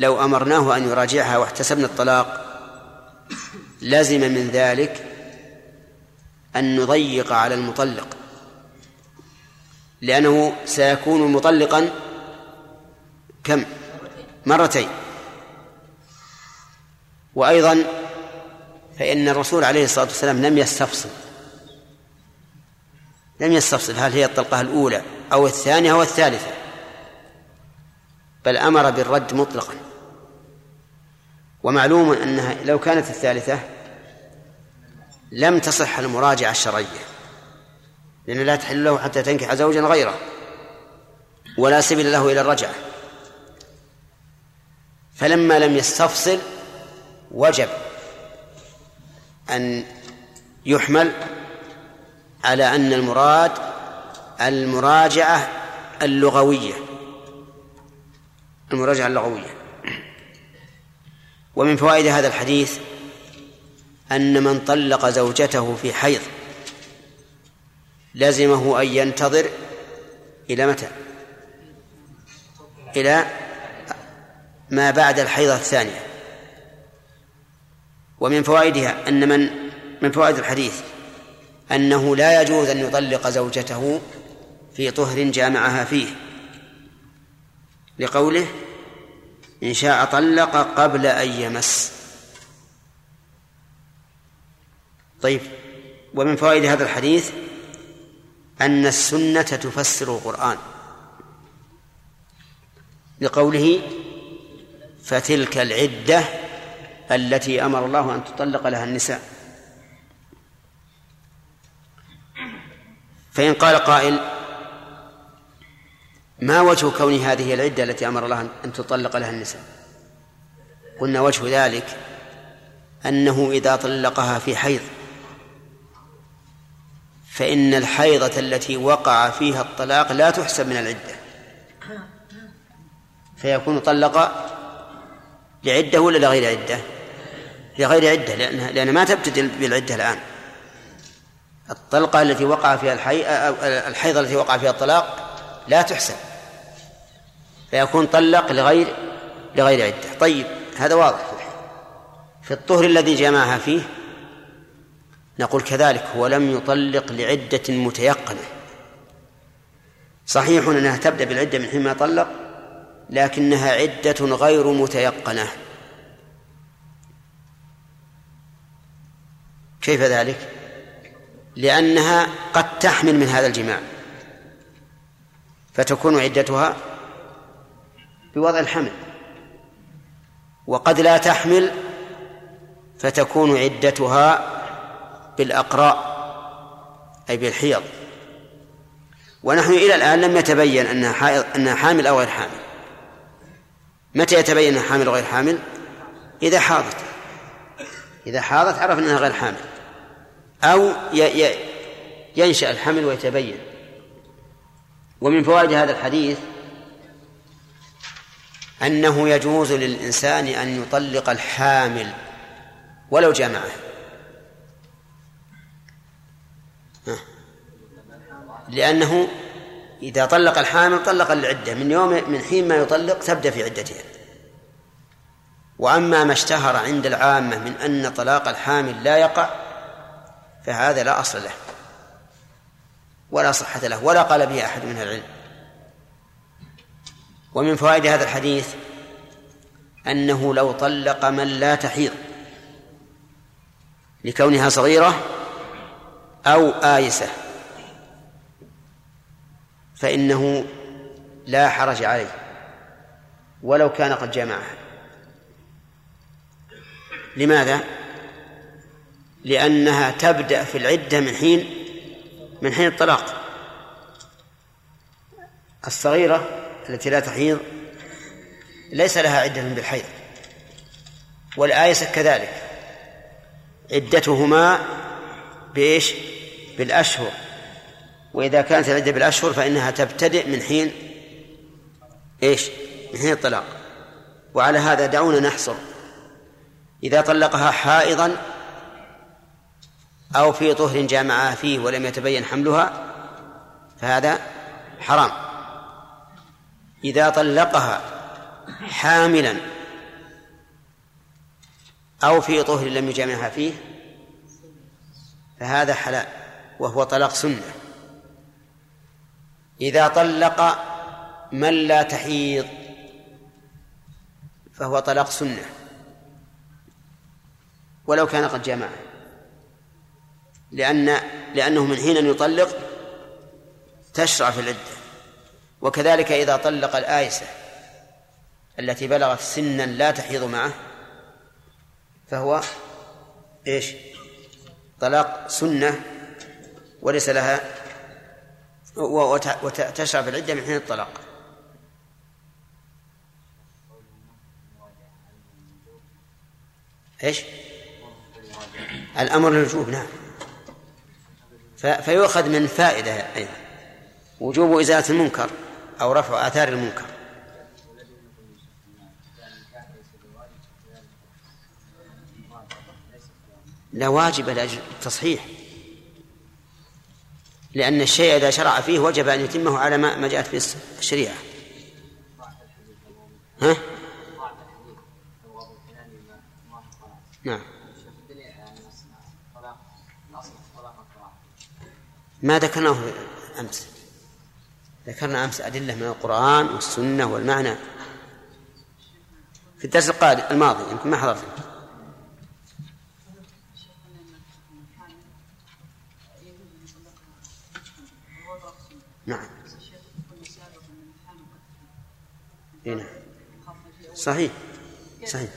لو أمرناه أن يراجعها واحتسبنا الطلاق لزم من ذلك أن نضيق على المطلق لأنه سيكون مطلقا كم؟ مرتين. وأيضا فإن الرسول عليه الصلاة والسلام لم يستفصل. لم يستفصل هل هي الطلقة الأولى أو الثانية أو الثالثة؟ بل أمر بالرد مطلقا. ومعلوم أنها لو كانت الثالثة لم تصح المراجعة الشرعية لأن لا تحل له حتى تنكح زوجا غيره ولا سبيل له إلى الرجعة. فلما لم يستفصل وجب أن يحمل على أن المراد المراجعة اللغوية المراجعة اللغوية. ومن فوائد هذا الحديث أن من طلق زوجته في حيض لزمه أن ينتظر إلى متى؟ إلى ما بعد الحيضة الثانية ومن فوائدها أن من من فوائد الحديث أنه لا يجوز أن يطلق زوجته في طهر جامعها فيه لقوله إن شاء طلق قبل أن يمس. طيب ومن فوائد هذا الحديث أن السنة تفسر القرآن. لقوله فتلك العدة التي أمر الله أن تطلق لها النساء. فإن قال قائل ما وجه كون هذه العدة التي أمر الله أن تطلق لها النساء قلنا وجه ذلك أنه إذا طلقها في حيض فإن الحيضة التي وقع فيها الطلاق لا تحسب من العدة. فيكون طلق لعدة ولا لغير عدة؟ لغير عدة لأنها لأن ما تبتدئ بالعدة الآن. الطلقة التي وقع فيها الحي... الحيضة التي وقع فيها الطلاق لا تحسب. فيكون طلق لغير لغير عدة. طيب هذا واضح. في الطهر الذي جمعها فيه نقول كذلك هو لم يطلق لعدة متيقنة. صحيح أنها تبدأ بالعدة من حين ما طلق لكنها عدة غير متيقنة. كيف ذلك؟ لأنها قد تحمل من هذا الجماع فتكون عدتها بوضع الحمل. وقد لا تحمل فتكون عدتها بالأقراء أي بالحيض. ونحن إلى الآن لم يتبين أنها حائض أنها حامل أو غير حامل. متى يتبين أنها حامل أو غير حامل؟ إذا حاضت. إذا حاضت عرف أنها غير حامل. أو ينشأ الحمل ويتبين. ومن فوائد هذا الحديث أنه يجوز للإنسان أن يطلق الحامل ولو جامعه لأنه إذا طلق الحامل طلق العدة. من يوم من حين ما يطلق تبدأ في عدتها وأما ما اشتهر عند العامة من أن طلاق الحامل لا يقع فهذا لا أصل له ولا صحة له ولا قال به أحد من العلم. ومن فوائد هذا الحديث أنه لو طلق من لا تحيض لكونها صغيرة أو آيسة فإنه لا حرج عليه ولو كان قد جمعها لماذا؟ لأنها تبدأ في العدة من حين من حين الطلاق الصغيرة التي لا تحيض ليس لها عدة بالحيض والآيسة كذلك عدتهما بإيش؟ بالأشهر وإذا كانت العدة بالأشهر فإنها تبتدئ من حين إيش؟ من حين الطلاق وعلى هذا دعونا نحصر إذا طلقها حائضا أو في طهر جامعها فيه ولم يتبين حملها فهذا حرام إذا طلقها حاملا أو في طهر لم يجامعها فيه فهذا حلال وهو طلاق سنة. إذا طلق من لا تحيض فهو طلاق سنة. ولو كان قد جامعه. لأن لأنه من حين أن يطلق تشرع في العدة. وكذلك إذا طلق الآيسة التي بلغت سنا لا تحيض معه فهو إيش؟ طلاق سنة وليس لها وتشرع في العدة من حين الطلاق إيش؟ الأمر للوجوب نعم فيؤخذ من فائدة أيضا وجوب إزالة المنكر أو رفع آثار المنكر. لا واجب لأجل التصحيح لأن الشيء إذا شرع فيه وجب أن يتمه على ما جاءت به الشريعة. ها؟ نعم. ما ذكرناه أمس. ذكرنا أمس أدلة من القرآن والسنة والمعنى في الدرس القادم الماضي يمكن ما حضرت. نعم. نعم. صحيح. صحيح.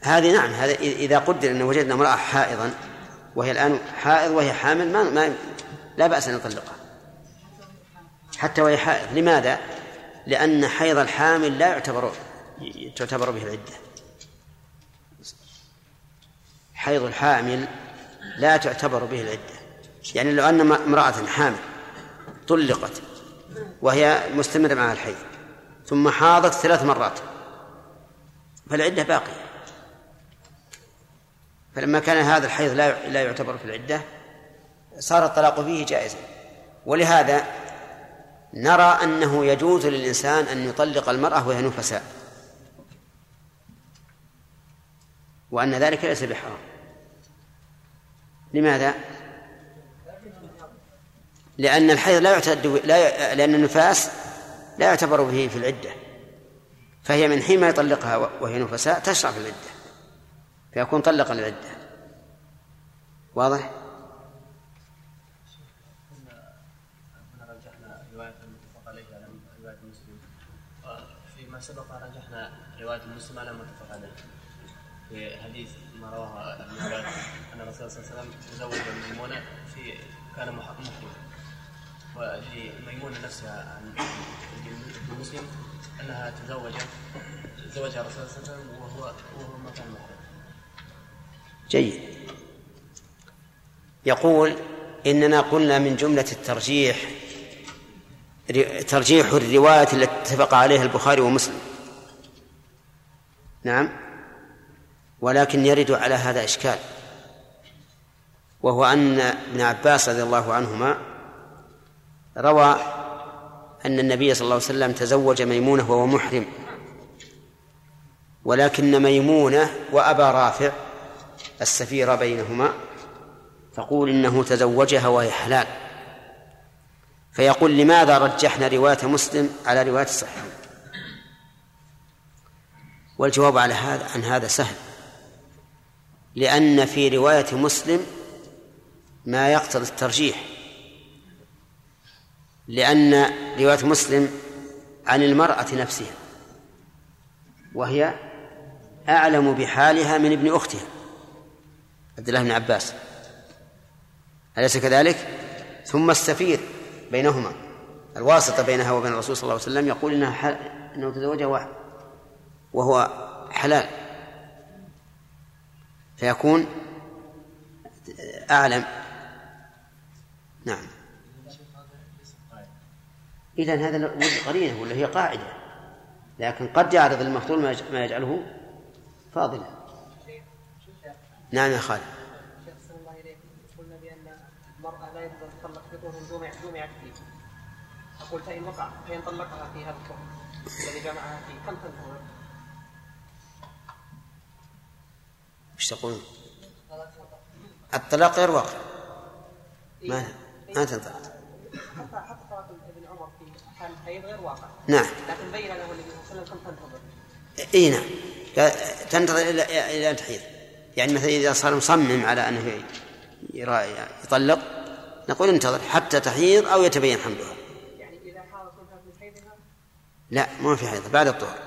هذه نعم هذا إذا قدر أن وجدنا امرأة حائضا وهي الآن حائض وهي حامل ما ما لا بأس أن يطلقها. حتى وهي حائض. لماذا؟ لأن حيض الحامل لا يعتبر تعتبر به العدة. حيض الحامل لا تعتبر به العدة. يعني لو أن امرأة حامل طلقت وهي مستمرة معها الحيض ثم حاضت ثلاث مرات فالعدة باقية. فلما كان هذا الحيض لا لا يعتبر في العدة صار الطلاق فيه جائزا. ولهذا نرى أنه يجوز للإنسان أن يطلق المرأة وهي نفساء. وأن ذلك ليس بحرام. لماذا؟ لأن الحيض لا يعتد لا لأن النفاس لا يعتبر به في العدة. فهي من حين ما يطلقها وهي نفساء تشرع في العدة. فيكون طلق العدة واضح؟ فيما سبق رجحنا رواية مسلم على متفق عليه. في حديث ما رواه ابن عباس أن الرسول صلى الله عليه وسلم تزوج ميمونة في كان محرم. ولميمونة نفسها عن مسلم أنها تزوجت تزوجها الرسول صلى الله عليه وسلم وهو وهو ما كان محرم. جيد. يقول إننا قلنا من جملة الترجيح ترجيح الرواية التي اتفق عليها البخاري ومسلم. نعم. ولكن يرد على هذا إشكال وهو أن ابن عباس رضي الله عنهما روى أن النبي صلى الله عليه وسلم تزوج ميمونة وهو محرم ولكن ميمونة وأبا رافع السفير بينهما تقول إنه تزوجها وهي حلال. فيقول لماذا رجحنا رواية مسلم على رواية الصحيحين؟ والجواب على هذا عن هذا سهل. لأن في رواية مسلم ما يقتضي الترجيح. لأن رواية مسلم عن المرأة نفسها وهي أعلم بحالها من ابن أختها عبد الله بن عباس. أليس كذلك؟ ثم السفير بينهما الواسطة بينها وبين الرسول صلى الله عليه وسلم يقول إنها حل... إنه تزوجها واحد. وهو حلال. فيكون أعلم. نعم. إذا هذا قرينة ولا هي قاعدة؟ لكن قد يعرض المفضول ما يجعله فاضلا. نعم يا خالد. قلنا بان المراه لا يجوز ان تطلق طهر دون دون فيه أقول فإن وقع فإن طلقها في هذا الطهر الذي جمعها فيه كم تنتظر؟ إيش تقولون؟ الطلاق غير واقع. ما ما تنطلق حتى طلاق ابن عمر في حال الحيض غير واقع. نعم. لكن بين له النبي صلى الله عليه وسلم تنتظر؟ إي نعم. تنتظر إلى إلى أن تحيض. يعني مثلا إذا صار مصمم على أنه يطلق نقول انتظر حتى تحيض أو يتبين حملها. يعني إذا حاضت من حيضها؟ لا ما في حيض بعد الطهر.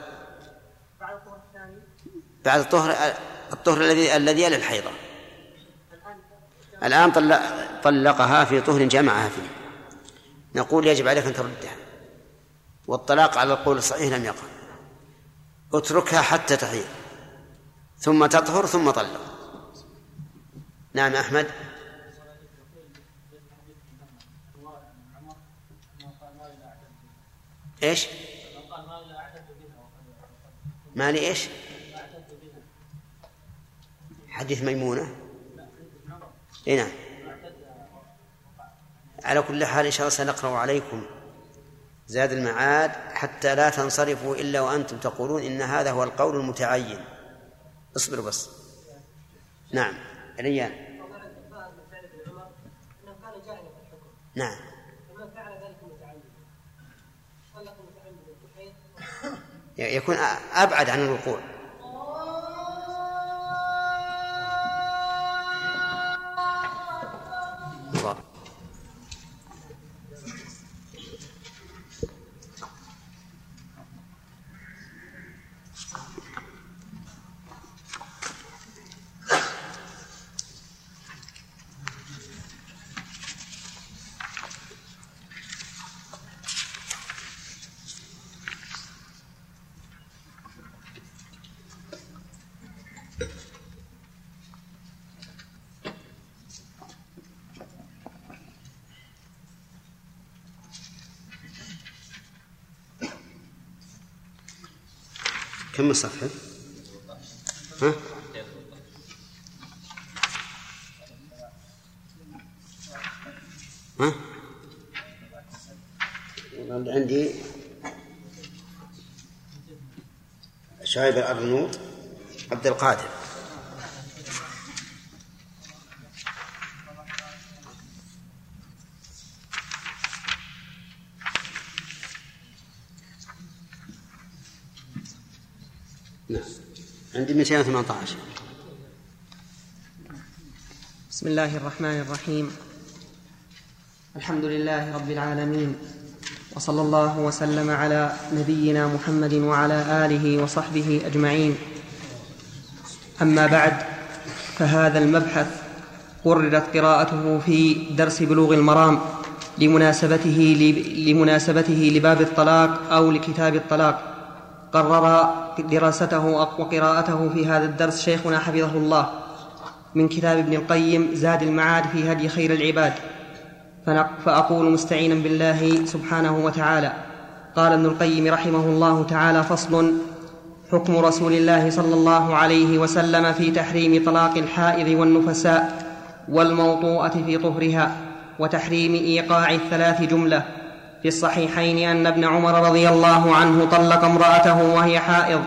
بعد الطهر الثاني؟ بعد الطهر الطهر الذي الذي الان الآن طلق طلقها في طهر جمعها فيه. نقول يجب عليك أن تردها. والطلاق على القول الصحيح لم يقع. اتركها حتى تحيض. ثم تطهر ثم طلق. نعم أحمد. إيش؟ ما لي إيش؟ حديث ميمونة؟ إي نعم. على كل حال إن شاء الله سنقرأ عليكم زاد المعاد حتى لا تنصرفوا إلا وأنتم تقولون إن هذا هو القول المتعين. اصبروا بس. نعم. ريان نعم. يكون أبعد عن الوقوع. كم الصفحة؟ ها؟ ها؟ عندي شايب الأرنوط عبد القادر نعم عندي 218 بسم الله الرحمن الرحيم. الحمد لله رب العالمين وصلى الله وسلم على نبينا محمد وعلى آله وصحبه أجمعين. أما بعد فهذا المبحث قررت قراءته في درس بلوغ المرام لمناسبته لمناسبته لباب الطلاق أو لكتاب الطلاق. قرر دراسته وقراءته في هذا الدرس شيخنا حفظه الله من كتاب ابن القيم زاد المعاد في هدي خير العباد. فأقول مستعينا بالله سبحانه وتعالى. قال ابن القيم رحمه الله تعالى فصل حكم رسول الله صلى الله عليه وسلم في تحريم طلاق الحائض والنفساء والموطوءة في طهرها وتحريم إيقاع الثلاث جملة. في الصحيحين أن ابن عمر رضي الله عنه طلق امرأته وهي حائض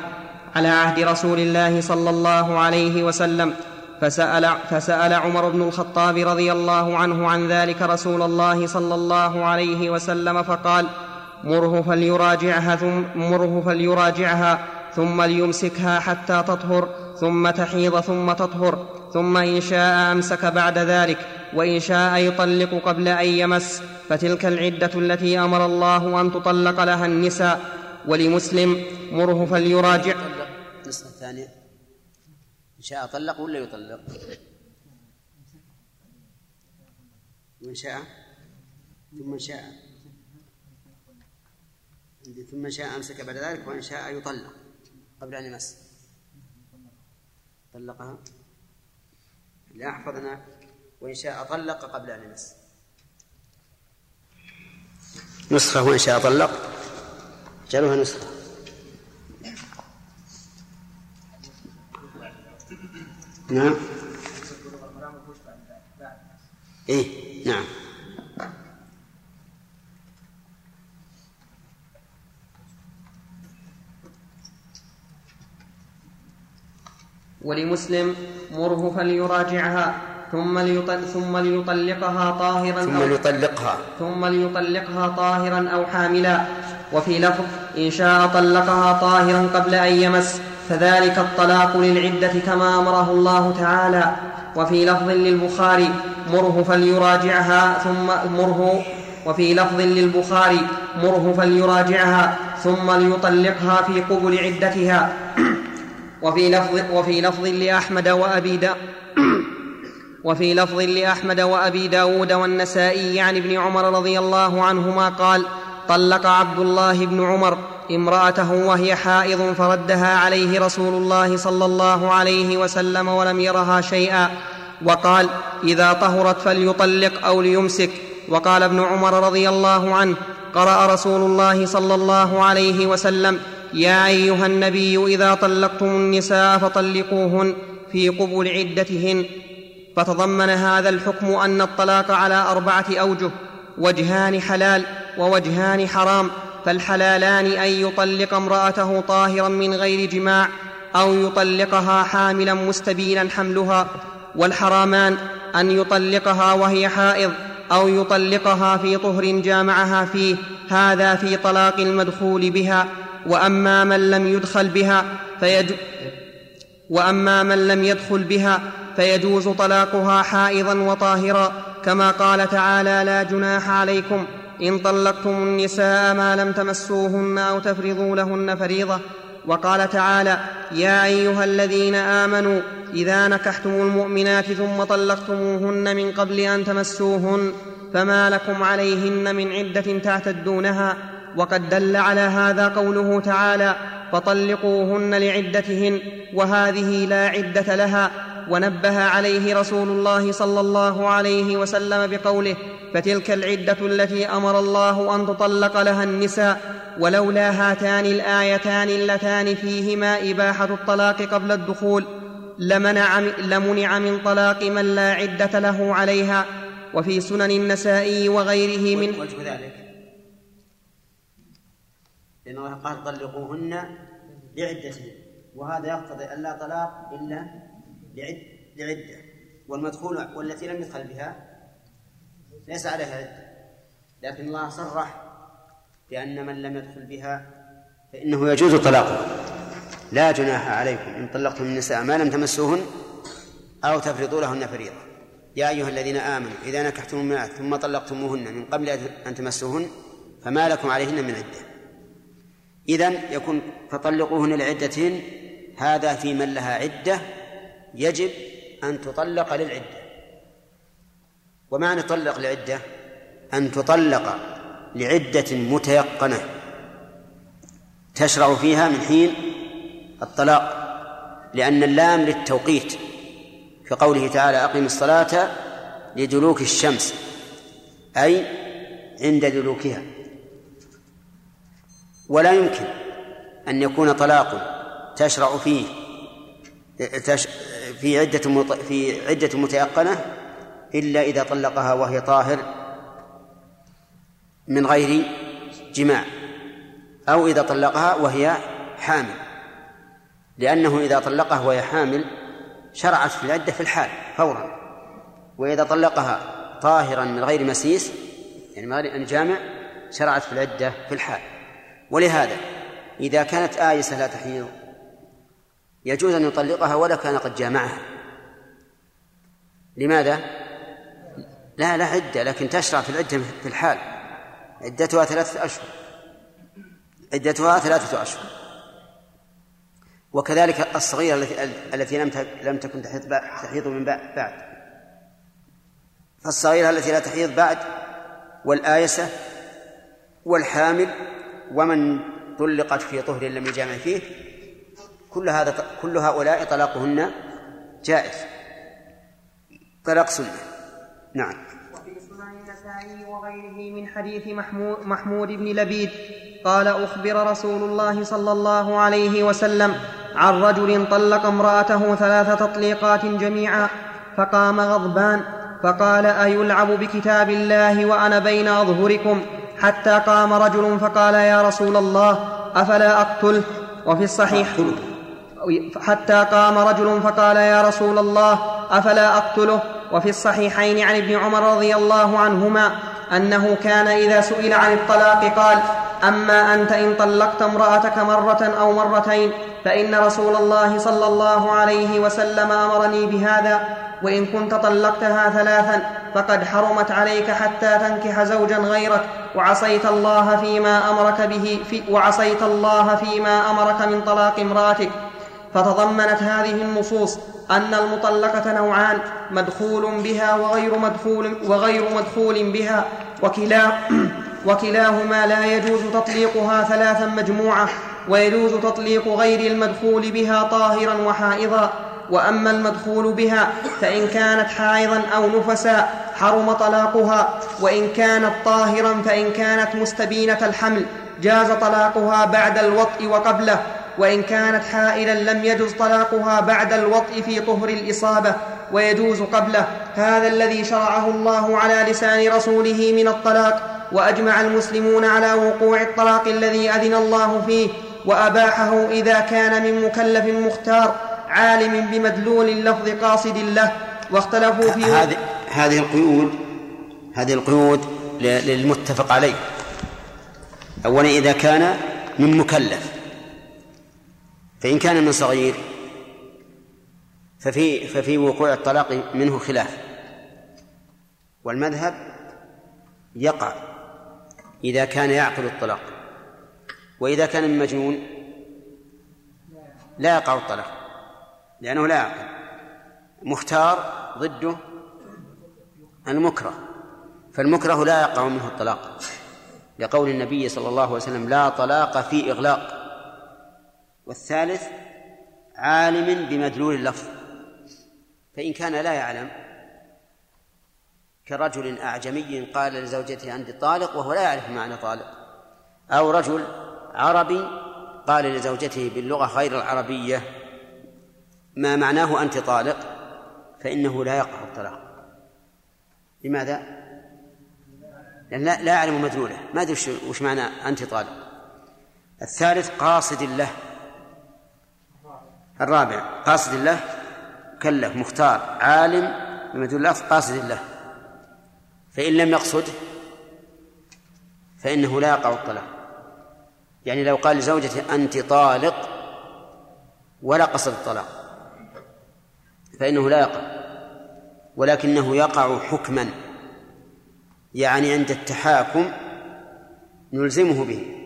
على عهد رسول الله صلى الله عليه وسلم فسأل, فسأل عمر بن الخطاب رضي الله عنه عن ذلك رسول الله صلى الله عليه وسلم فقال مره فليراجعها ثم مره فليراجعها ثم ليمسكها حتى تطهر ثم تحيض ثم تطهر ثم إن شاء أمسك بعد ذلك وإن شاء يطلق قبل أن يمس. فتلك العدة التي أمر الله أن تطلق لها النساء ولمسلم مره فليراجع. النسخة الثانية. إن شاء طلق ولا يطلق؟ وإن شاء. ثم شاء. ثم شاء أمسك بعد ذلك وإن شاء يطلق. قبل أن يمس. طلقها. لا أحفظنا. وإن شاء طلق قبل أن يمس. نسخة وإن شاء طلق جعلوها نسخة. نعم. إيه نعم. ولمسلم مره فليراجعها. ثم ليطل ثم ليطلقها طاهرا ثم أو ليطلقها. ثم ليطلقها طاهرا أو حاملا. وفي لفظ إن شاء طلقها طاهرا قبل أن يمس. فذلك الطلاق للعدة كما أمره الله تعالى. وفي لفظ للبخاري مره فليراجعها ثم مره. وفي لفظ للبخاري مره فليراجعها ثم ليطلقها في قبل عدتها. وفي لفظ وفي لفظ لأحمد وأبي دا وفي لفظ لأحمد وأبي داود والنسائي عن ابن عمر رضي الله عنهما قال طلق عبد الله بن عمر امرأته وهي حائض فردها عليه رسول الله صلى الله عليه وسلم ولم يرها شيئا وقال إذا طهرت فليطلق أو ليمسك. وقال ابن عمر رضي الله عنه قرأ رسول الله صلى الله عليه وسلم يا أيها النبي إذا طلقتم النساء فطلقوهن في قبل عدتهن. فتضمن هذا الحكم أن الطلاق على أربعة أوجه وجهان حلال ووجهان حرام فالحلالان أن يطلق امرأته طاهرا من غير جماع أو يطلقها حاملا مستبينا حملها والحرامان أن يطلقها وهي حائض أو يطلقها في طهر جامعها فيه هذا في طلاق المدخول بها وأما من لم يدخل بها فيج وأما من لم يدخل بها فيجوز طلاقها حائضا وطاهرا كما قال تعالى لا جناح عليكم إن طلقتم النساء ما لم تمسوهن أو تفرضوا لهن فريضة. وقال تعالى يا أيها الذين آمنوا إذا نكحتم المؤمنات ثم طلقتموهن من قبل أن تمسوهن فما لكم عليهن من عدة تعتدونها. وقد دل على هذا قوله تعالى فطلقوهن لعدتهن وهذه لا عدة لها ونبه عليه رسول الله صلى الله عليه وسلم بقوله فتلك العدة التي أمر الله أن تطلق لها النساء ولولا هاتان الآيتان اللتان فيهما إباحة الطلاق قبل الدخول لمنع لمنع من طلاق من لا عدة له عليها وفي سنن النسائي وغيره من وجه ذلك. لأن الله قال طلقوهن لعدتهن. وهذا يقتضي أن لا طلاق إلا لعد لعدة. والمدخول والتي لم يدخل بها ليس عليها عدة. لكن الله صرح بأن من لم يدخل بها فإنه يجوز طلاقها لا جناح عليكم. إن طلقتم النساء ما لم تمسوهن أو تفرضوا لهن فريضة. يا أيها الذين آمنوا إذا نكحتم المرأة ثم طلقتموهن من قبل أن تمسوهن فما لكم عليهن من عدة. إذن يكون فطلقوهن لعدتهن هذا في من لها عدة يجب أن تطلق للعدة. ومعنى تطلق لعدة؟ أن تطلق لعدة متيقنة تشرع فيها من حين الطلاق لأن اللام للتوقيت كقوله تعالى أقم الصلاة لدلوك الشمس أي عند دلوكها. ولا يمكن أن يكون طلاق تشرع فيه في عدة. في عدة متيقنة إلا إذا طلقها وهي طاهر من غير جماع أو إذا طلقها وهي حامل لأنه إذا طلقها وهي حامل شرعت في العدة في الحال فورا وإذا طلقها طاهرا من غير مسيس يعني من غير أن جامع شرعت في العدة في الحال ولهذا إذا كانت آيسة لا تحيض يجوز أن يطلقها ولا كان قد جامعها. لماذا؟ لا لا عدة لكن تشرع في العدة في الحال. عدتها ثلاثة أشهر. عدتها ثلاثة أشهر. وكذلك الصغيرة التي لم لم تكن تحيض تحيض من بعد. فالصغيرة التي لا تحيض بعد والآيسة والحامل ومن طلقت في طهر لم يجامع فيه كل هذا كل هؤلاء طلاقهن جائز. طلاق سنة. نعم. وفي سنن النسائي وغيره من حديث محمود, محمود بن لبيد قال أخبر رسول الله صلى الله عليه وسلم عن رجل طلق امرأته ثلاث تطليقات جميعا فقام غضبان فقال أيلعب بكتاب الله وأنا بين أظهركم؟ حتى قام رجل فقال يا رسول الله أفلا أقتله؟ وفي الصحيح حتى قام رجل فقال يا رسول الله أفلا أقتله؟ وفي الصحيحين عن ابن عمر رضي الله عنهما أنه كان إذا سئل عن الطلاق قال أما أنت إن طلقت امرأتك مرة أو مرتين فإن رسول الله صلى الله عليه وسلم أمرني بهذا وإن كنت طلقتها ثلاثا فقد حرمت عليك حتى تنكح زوجا غيرك وعصيت الله فيما أمرك به في وعصيت الله فيما أمرك من طلاق امرأتك. فتضمنت هذه النصوص أن المطلقة نوعان مدخول بها وغير مدخول وغير مدخول بها وكلا وكلاهما لا يجوز تطليقها ثلاثا مجموعة ويجوز تطليق غير المدخول بها طاهرا وحائضا وأما المدخول بها فإن كانت حائضا أو نفسا حرم طلاقها وإن كانت طاهرا فإن كانت مستبينة الحمل جاز طلاقها بعد الوطء وقبله. وإن كانت حائلا لم يجز طلاقها بعد الوطء في طهر الإصابة ويجوز قبله. هذا الذي شرعه الله على لسان رسوله من الطلاق وأجمع المسلمون على وقوع الطلاق الذي أذن الله فيه وأباحه إذا كان من مكلف مختار عالم بمدلول اللفظ قاصد له. واختلفوا في هذه هذه القيود هذه القيود للمتفق عليه. أولا إذا كان من مكلف. فإن كان من صغير ففي ففي وقوع الطلاق منه خلاف. والمذهب يقع إذا كان يعقل الطلاق وإذا كان من مجنون لا يقع الطلاق لأنه لا يعقل مختار ضده المكره فالمكره لا يقع منه الطلاق لقول النبي صلى الله عليه وسلم لا طلاق في إغلاق. والثالث عالم بمدلول اللفظ. فإن كان لا يعلم كرجل أعجمي قال لزوجته أنت طالق وهو لا يعرف معنى طالق. أو رجل عربي قال لزوجته باللغة غير العربية ما معناه أنت طالق؟ فإنه لا يقع الطلاق. لماذا؟ لأن لا, يعلم مدلوله. ما أدري وش معنى أنت طالق. الثالث قاصد له. الرابع قاصد الله مكلف مختار عالم بمدلول اللفظ قاصد الله. فإن لم يقصد فإنه لا يقع الطلاق. يعني لو قال لزوجته أنت طالق ولا قصد الطلاق. فإنه لا يقع. ولكنه يقع حكما. يعني عند التحاكم نلزمه به.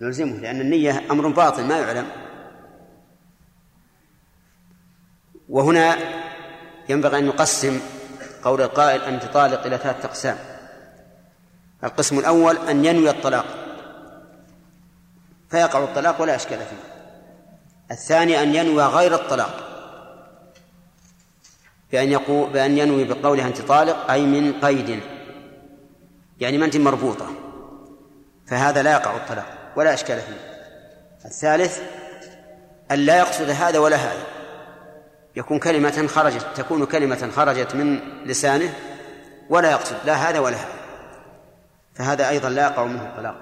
نلزمه لأن النية أمر باطل ما يعلم. وهنا ينبغي أن نقسم قول القائل أنت طالق إلى ثلاثة أقسام. القسم الأول أن ينوي الطلاق فيقع الطلاق ولا إشكال فيه. الثاني أن ينوي غير الطلاق بأن يقول بأن ينوي بقوله أنت طالق أي من قيد يعني ما أنت مربوطة فهذا لا يقع الطلاق ولا إشكال فيه. الثالث أن لا يقصد هذا ولا هذا. يكون كلمة خرجت تكون كلمة خرجت من لسانه ولا يقصد لا هذا ولا هذا. فهذا أيضا لا يقع منه الطلاق.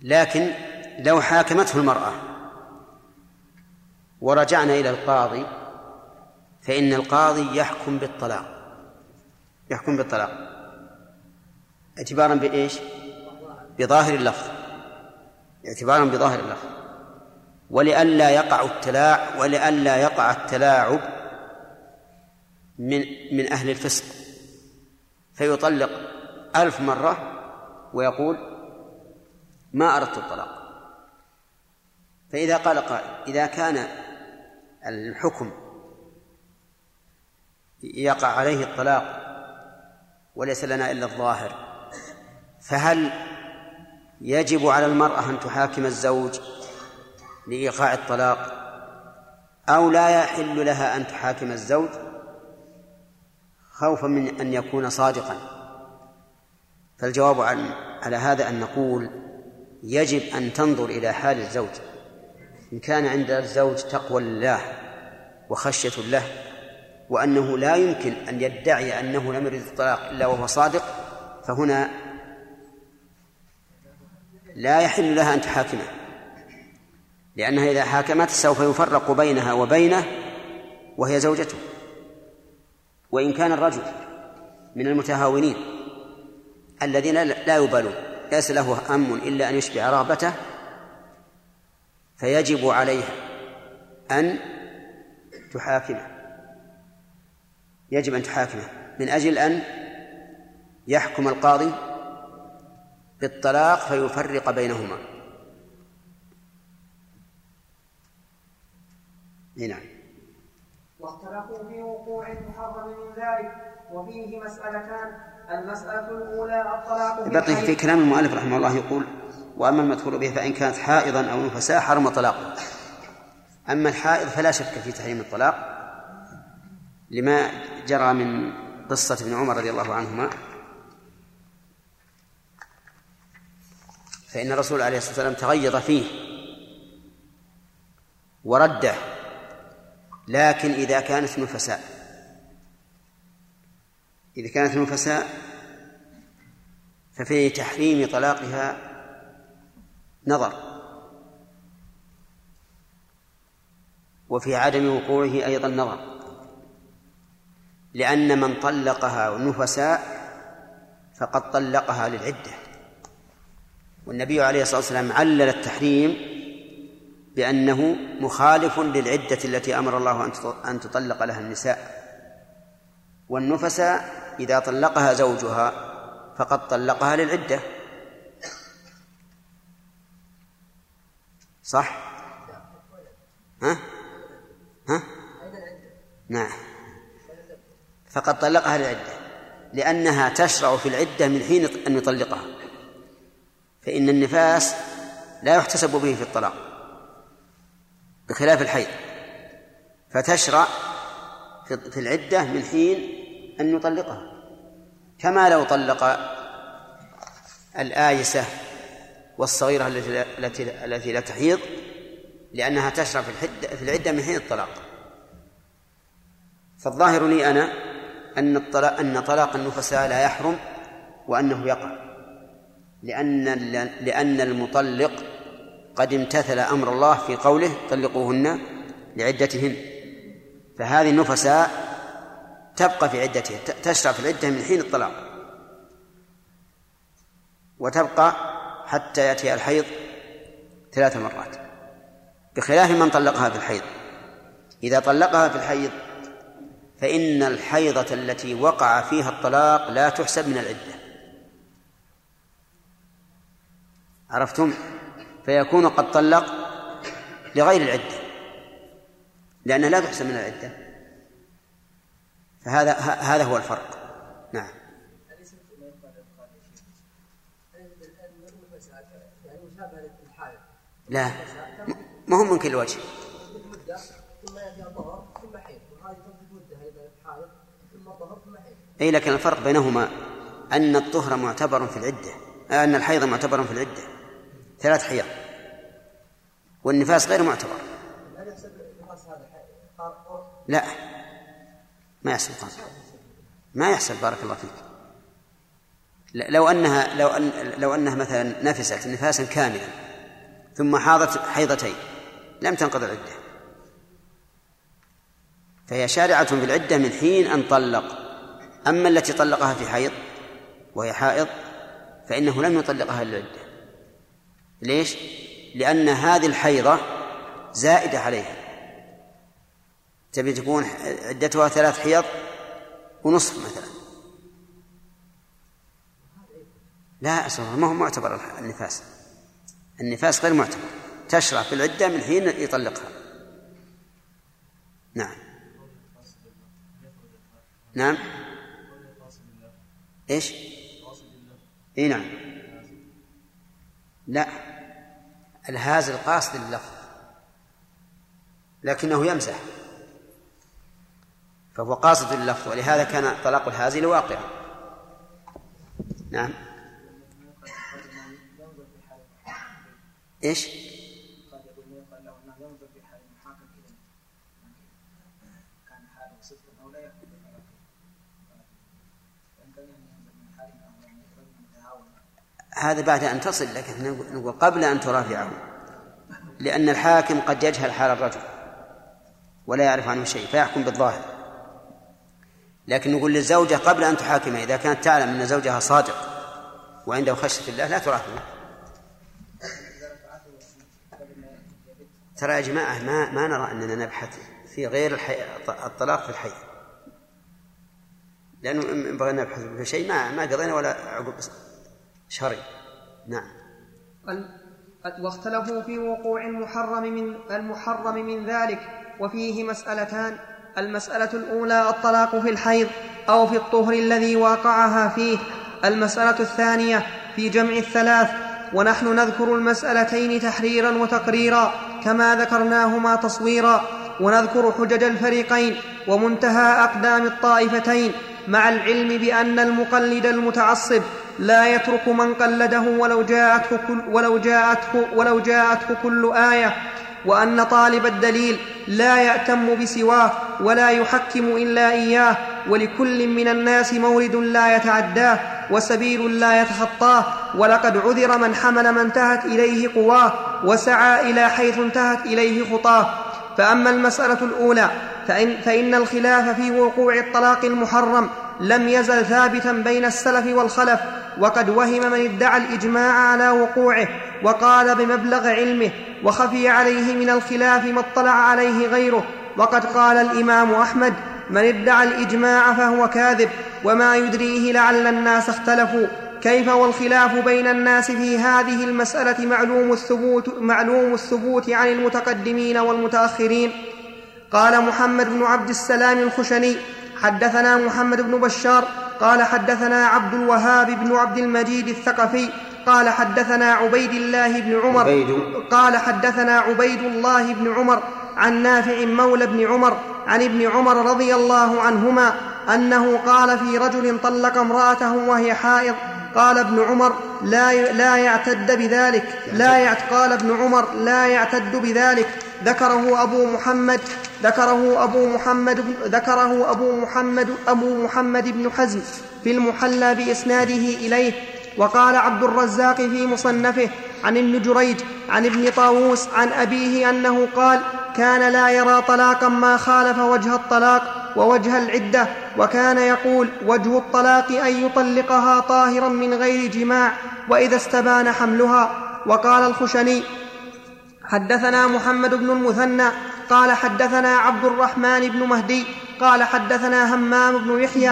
لكن لو حاكمته المرأة ورجعنا إلى القاضي فإن القاضي يحكم بالطلاق. يحكم بالطلاق. اعتبارا بإيش؟ بظاهر اللفظ. اعتبارا بظاهر اللفظ. ولئلا يقع التلاع ولئلا يقع التلاعب من من أهل الفسق. فيطلق ألف مرة ويقول ما أردت الطلاق. فإذا قال قائل إذا كان الحكم يقع عليه الطلاق وليس لنا إلا الظاهر فهل يجب على المرأة أن تحاكم الزوج لإيقاع الطلاق أو لا يحل لها أن تحاكم الزوج خوفا من أن يكون صادقا. فالجواب عن على هذا أن نقول يجب أن تنظر إلى حال الزوج. إن كان عند الزوج تقوى الله وخشية له وأنه لا يمكن أن يدعي أنه لم يرد الطلاق إلا وهو صادق فهنا لا يحل لها أن تحاكمه. لأنها إذا حاكمته سوف يفرق بينها وبينه وهي زوجته. وإن كان الرجل من المتهاونين الذين لا يبالون ليس له هم إلا أن يشبع رغبته فيجب عليها أن تحاكمه. يجب أن تحاكمه من أجل أن يحكم القاضي بالطلاق فيفرق بينهما. نعم. واختلفوا في وقوع المحرم من ذلك وفيه مسألتان. المسألة الأولى الطلاق بقي في كلام المؤلف رحمه الله يقول وأما المدخول به فإن كانت حائضا أو نفساء حرم طلاقه أما الحائض فلا شك في تحريم الطلاق لما جرى من قصة ابن عمر رضي الله عنهما. فإن الرسول عليه الصلاة والسلام تغيظ فيه ورده لكن إذا كانت نفساء إذا كانت نفساء ففي تحريم طلاقها نظر. وفي عدم وقوعه أيضا نظر. لأن من طلقها نفساء فقد طلقها للعدة. والنبي عليه الصلاة والسلام علل التحريم بأنه مخالف للعدة التي أمر الله أن تطلق لها النساء والنفس إذا طلقها زوجها فقد طلقها للعدة صح؟ ها؟ ها؟ نعم فقد طلقها للعدة لأنها تشرع في العدة من حين أن يطلقها فإن النفاس لا يحتسب به في الطلاق بخلاف الحيض. فتشرع في العدة من حين أن يطلقها. كما لو طلق الآيسة والصغيرة التي التي التي لا تحيض لأنها تشرع في الحدة في العدة من حين الطلاق. فالظاهر لي أنا أن الطلاق أن طلاق النفساء لا يحرم وأنه يقع. لأن لأن المطلق قد امتثل أمر الله في قوله طلقوهن لعدتهن. فهذه النفساء تبقى في عدتها تشرع في العدة من حين الطلاق. وتبقى حتى يأتي الحيض ثلاث مرات. بخلاف من طلقها في الحيض. إذا طلقها في الحيض فإن الحيضة التي وقع فيها الطلاق لا تحسب من العدة. عرفتم؟ فيكون قد طلق لغير العدة لأنها لا تحسب من العدة. فهذا هذا هو الفرق. نعم. لا ما هو من كل وجه اي لكن الفرق بينهما أن الطهر معتبر في العدة أن الحيض معتبر في العدة. ثلاث حيض. والنفاس غير معتبر. لا. ما يحصل قاصر ما يحصل بارك الله فيك. لو أنها لو ان لو أنها مثلا نفست نفاسا كاملا ثم حاضت حيضتين لم تنقض العدة. فهي شارعة في العدة من حين أن طلق. أما التي طلقها في حيض وهي حائض فإنه لم يطلقها للعدة ليش؟ لأن هذه الحيضة زائدة عليها. تبي تكون عدتها ثلاث حيض ونصف مثلا. لا أصلا ما هو معتبر النفاس. النفاس غير معتبر. تشرع في العدة من حين يطلقها. نعم. نعم. إيش؟ إي نعم. لا. الهازل قاصد اللفظ لكنه يمزح. فهو قاصد اللفظ ولهذا كان طلاق الهازل واقعا نعم. إيش؟ هذا بعد أن تصل لكن نقول قبل أن ترافعه. لأن الحاكم قد يجهل حال الرجل ولا يعرف عنه شيء فيحكم بالظاهر. لكن نقول للزوجة قبل أن تحاكمه إذا كانت تعلم أن زوجها صادق وعنده خشية الله لا ترافعه. ترى يا جماعة ما ما نرى أننا نبحث في غير الحي... الطلاق في الحي. لأنه إن بغينا نبحث في شيء ما ما قضينا ولا عقب. شرعي. نعم. واختلفوا في وقوع المحرم من المحرم من ذلك وفيه مسألتان المسألة الأولى الطلاق في الحيض أو في الطهر الذي واقعها فيه. المسألة الثانية في جمع الثلاث ونحن نذكر المسألتين تحريرا وتقريرا كما ذكرناهما تصويرا. ونذكر حجج الفريقين ومنتهى أقدام الطائفتين مع العلم بأن المقلد المتعصب لا يترك من قلده ولو جاءته كل, ولو جاءته ولو جاءته كل آية. وأن طالب الدليل لا يأتم بسواه ولا يحكم إلا إياه. ولكل من الناس مورد لا يتعداه وسبيل لا يتخطاه. ولقد عذر من حمل ما انتهت إليه قواه وسعى إلى حيث انتهت إليه خطاه. فأما المسألة الأولى فإن, فإن الخلاف في وقوع الطلاق المحرم لم يزل ثابتا بين السلف والخلف وقد وهم من ادعى الإجماع على وقوعه وقال بمبلغ علمه وخفي عليه من الخلاف ما اطلع عليه غيره. وقد قال الإمام أحمد من ادعى الإجماع فهو كاذب وما يدريه لعل الناس اختلفوا. كيف والخلاف بين الناس في هذه المسألة معلوم الثبوت معلوم الثبوت عن المتقدمين والمتأخرين؟ قال محمد بن عبد السلام الخشني حدثنا محمد بن بشار قال حدثنا عبد الوهاب بن عبد المجيد الثقفي قال حدثنا عبيد الله بن عمر عبيد. قال حدثنا عبيد الله بن عمر عن نافع مولى بن عمر عن ابن عمر رضي الله عنهما أنه قال في رجل طلق امرأته وهي حائض قال ابن عمر لا لا يعتد بذلك لا يعت قال ابن عمر لا يعتد بذلك. ذكره أبو محمد ذكره أبو محمد ذكره أبو محمد أبو محمد بن حزم في المحلى بإسناده إليه. وقال عبد الرزاق في مصنفه عن ابن جريج عن ابن طاووس عن أبيه أنه قال كان لا يرى طلاقا ما خالف وجه الطلاق ووجه العدة وكان يقول وجه الطلاق أن يطلقها طاهرا من غير جماع وإذا استبان حملها وقال الخشني حدثنا محمد بن المثنى قال حدثنا عبد الرحمن بن مهدي قال حدثنا همام بن يحيى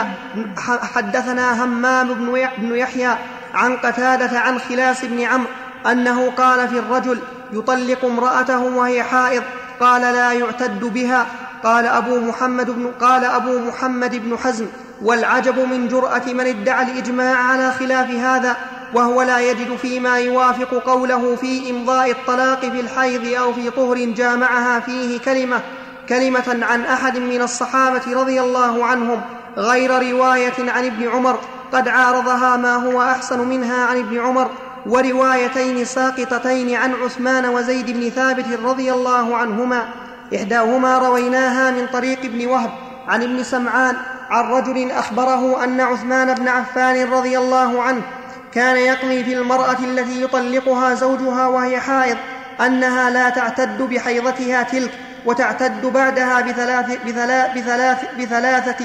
حدثنا همام بن يحيى عن قتادة عن خلاس بن عمرو أنه قال في الرجل يطلق امرأته وهي حائض قال لا يعتد بها قال أبو محمد بن قال أبو محمد بن حزم والعجب من جرأة من ادعى الإجماع على خلاف هذا وهو لا يجد فيما يوافق قوله في إمضاء الطلاق في الحيض أو في طهر جامعها فيه كلمة كلمة عن أحد من الصحابة رضي الله عنهم غير رواية عن ابن عمر. قد عارضها ما هو أحسن منها عن ابن عمر وروايتين ساقطتين عن عثمان وزيد بن ثابت رضي الله عنهما. إحداهما رويناها من طريق ابن وهب عن ابن سمعان عن رجل أخبره أن عثمان بن عفان رضي الله عنه كان يقضي في المرأة التي يطلقها زوجها وهي حائض أنها لا تعتد بحيضتها تلك وتعتد بعدها بثلاث بثلاث بثلاث بثلاثة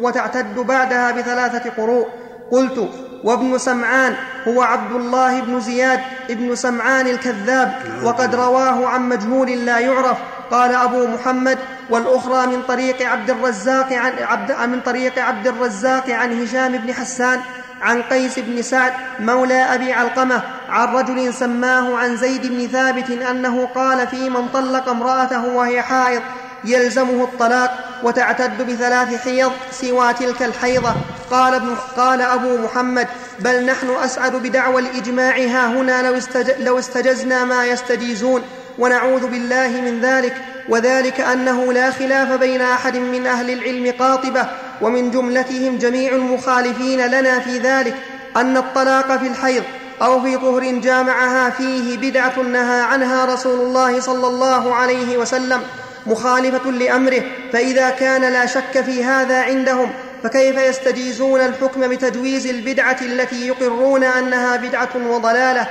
وتعتد بعدها بثلاثة قروء قلت وابن سمعان هو عبد الله بن زياد ابن سمعان الكذاب وقد رواه عن مجهول لا يعرف. قال أبو محمد والأخرى من طريق عبد الرزاق عن عبد من طريق عبد الرزاق عن هشام بن حسان عن قيس بن سعد مولى أبي علقمة عن رجل سماه عن زيد بن ثابت أنه قال في من طلق امرأته وهي حائض يلزمه الطلاق وتعتد بثلاث حيض سوى تلك الحيضة. قال, ابن قال أبو محمد بل نحن أسعد بدعوى الإجماع ها هنا لو, استج لو استجزنا ما يستجيزون ونعوذ بالله من ذلك وذلك أنه لا خلاف بين أحد من أهل العلم قاطبة ومن جملتهم جميع المخالفين لنا في ذلك أن الطلاق في الحيض أو في طهر جامعها فيه بدعة نهى عنها رسول الله صلى الله عليه وسلم. مخالفة لأمره فإذا كان لا شك في هذا عندهم فكيف يستجيزون الحكم بتجويز البدعة التي يقرون أنها بدعة وضلالة؟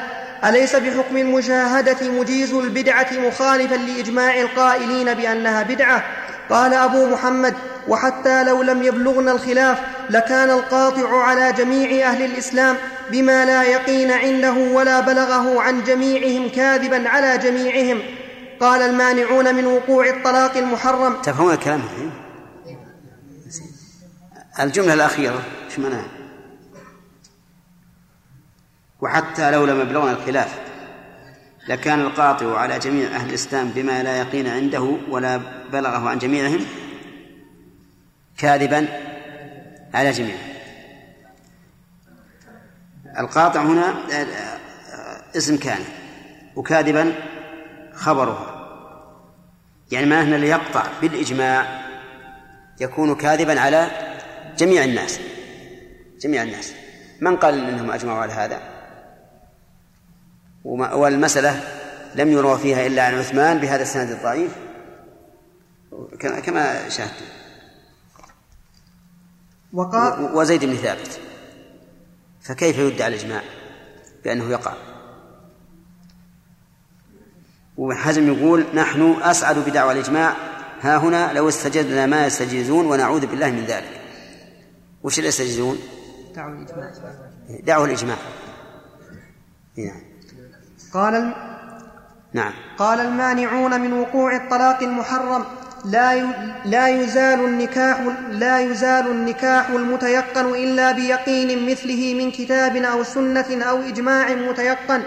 أليس بحكم المشاهدة مجيز البدعة مخالفا لإجماع القائلين بأنها بدعة؟ قال أبو محمد وحتى لو لم يبلغنا الخلاف لكان القاطع على جميع أهل الإسلام بما لا يقين عنده ولا بلغه عن جميعهم كاذبا على جميعهم. قال المانعون من وقوع الطلاق المحرم. تفهمون الكلام الجملة الأخيرة إيش معناها؟ وحتى لو لم يبلغنا الخلاف لكان القاطع على جميع أهل الإسلام بما لا يقين عنده ولا بلغه عن جميعهم كاذبا على جميعهم القاطع هنا اسم كان وكاذبا خبرها. يعني ما أن اللي يقطع بالإجماع يكون كاذبا على جميع الناس جميع الناس. من قال إنهم أجمعوا على هذا؟ والمسألة لم يروى فيها إلا عن عثمان بهذا السند الضعيف. كما شاهدتم وقال وزيد بن ثابت. فكيف يدعى الإجماع بأنه يقع؟ وحزم يقول نحن أسعد بدعوى الإجماع. ها هنا لو استجدنا ما يستجيزون ونعوذ بالله من ذلك. وش اللي يستجيزون؟ دعوى الإجماع. دعوى الإجماع. نعم. قال الم... نعم. قال المانعون من وقوع الطلاق المحرم. لا لا يزال النكاح لا يزال النكاح المتيقن إلا بيقين مثله من كتاب أو سنة أو إجماع متيقن.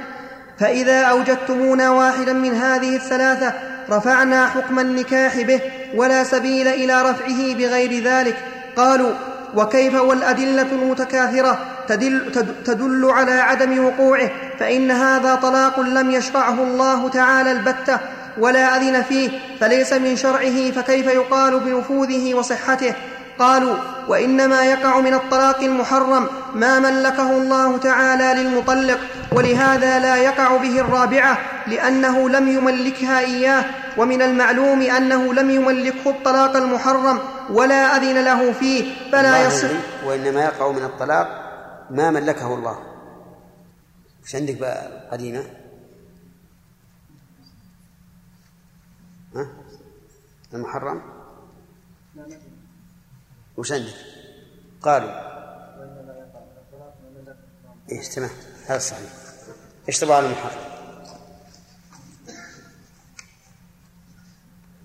فإذا أوجدتمونا واحدا من هذه الثلاثة رفعنا حكم النكاح به ولا سبيل إلى رفعه بغير ذلك. قالوا وكيف والأدلة المتكاثرة تدل, تدل على عدم وقوعه؟ فإن هذا طلاق لم يشرعه الله تعالى البتة ولا أذن فيه فليس من شرعه فكيف يقال بنفوذه وصحته؟ قالوا وإنما يقع من الطلاق المحرم ما ملكه الله تعالى للمطلق ولهذا لا يقع به الرابعة لأنه لم يملكها إياه ومن المعلوم أنه لم يملكه الطلاق المحرم ولا أذن له فيه فلا يصح. وإنما يقع من الطلاق ما ملكه الله. وش عندك بقى قديمة؟ ها؟ المحرم؟ وش عندك؟ قالوا إيش تمام هذا صحيح إيش على المحرم؟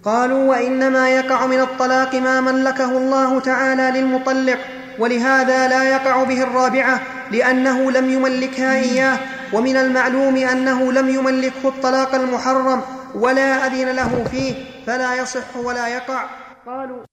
قالوا وإنما يقع من الطلاق ما ملكه الله تعالى للمطلق ولهذا لا يقع به الرابعة لأنه لم يملكها إياه ومن المعلوم أنه لم يملكه الطلاق المحرم ولا أذن له فيه فلا يصح ولا يقع قالوا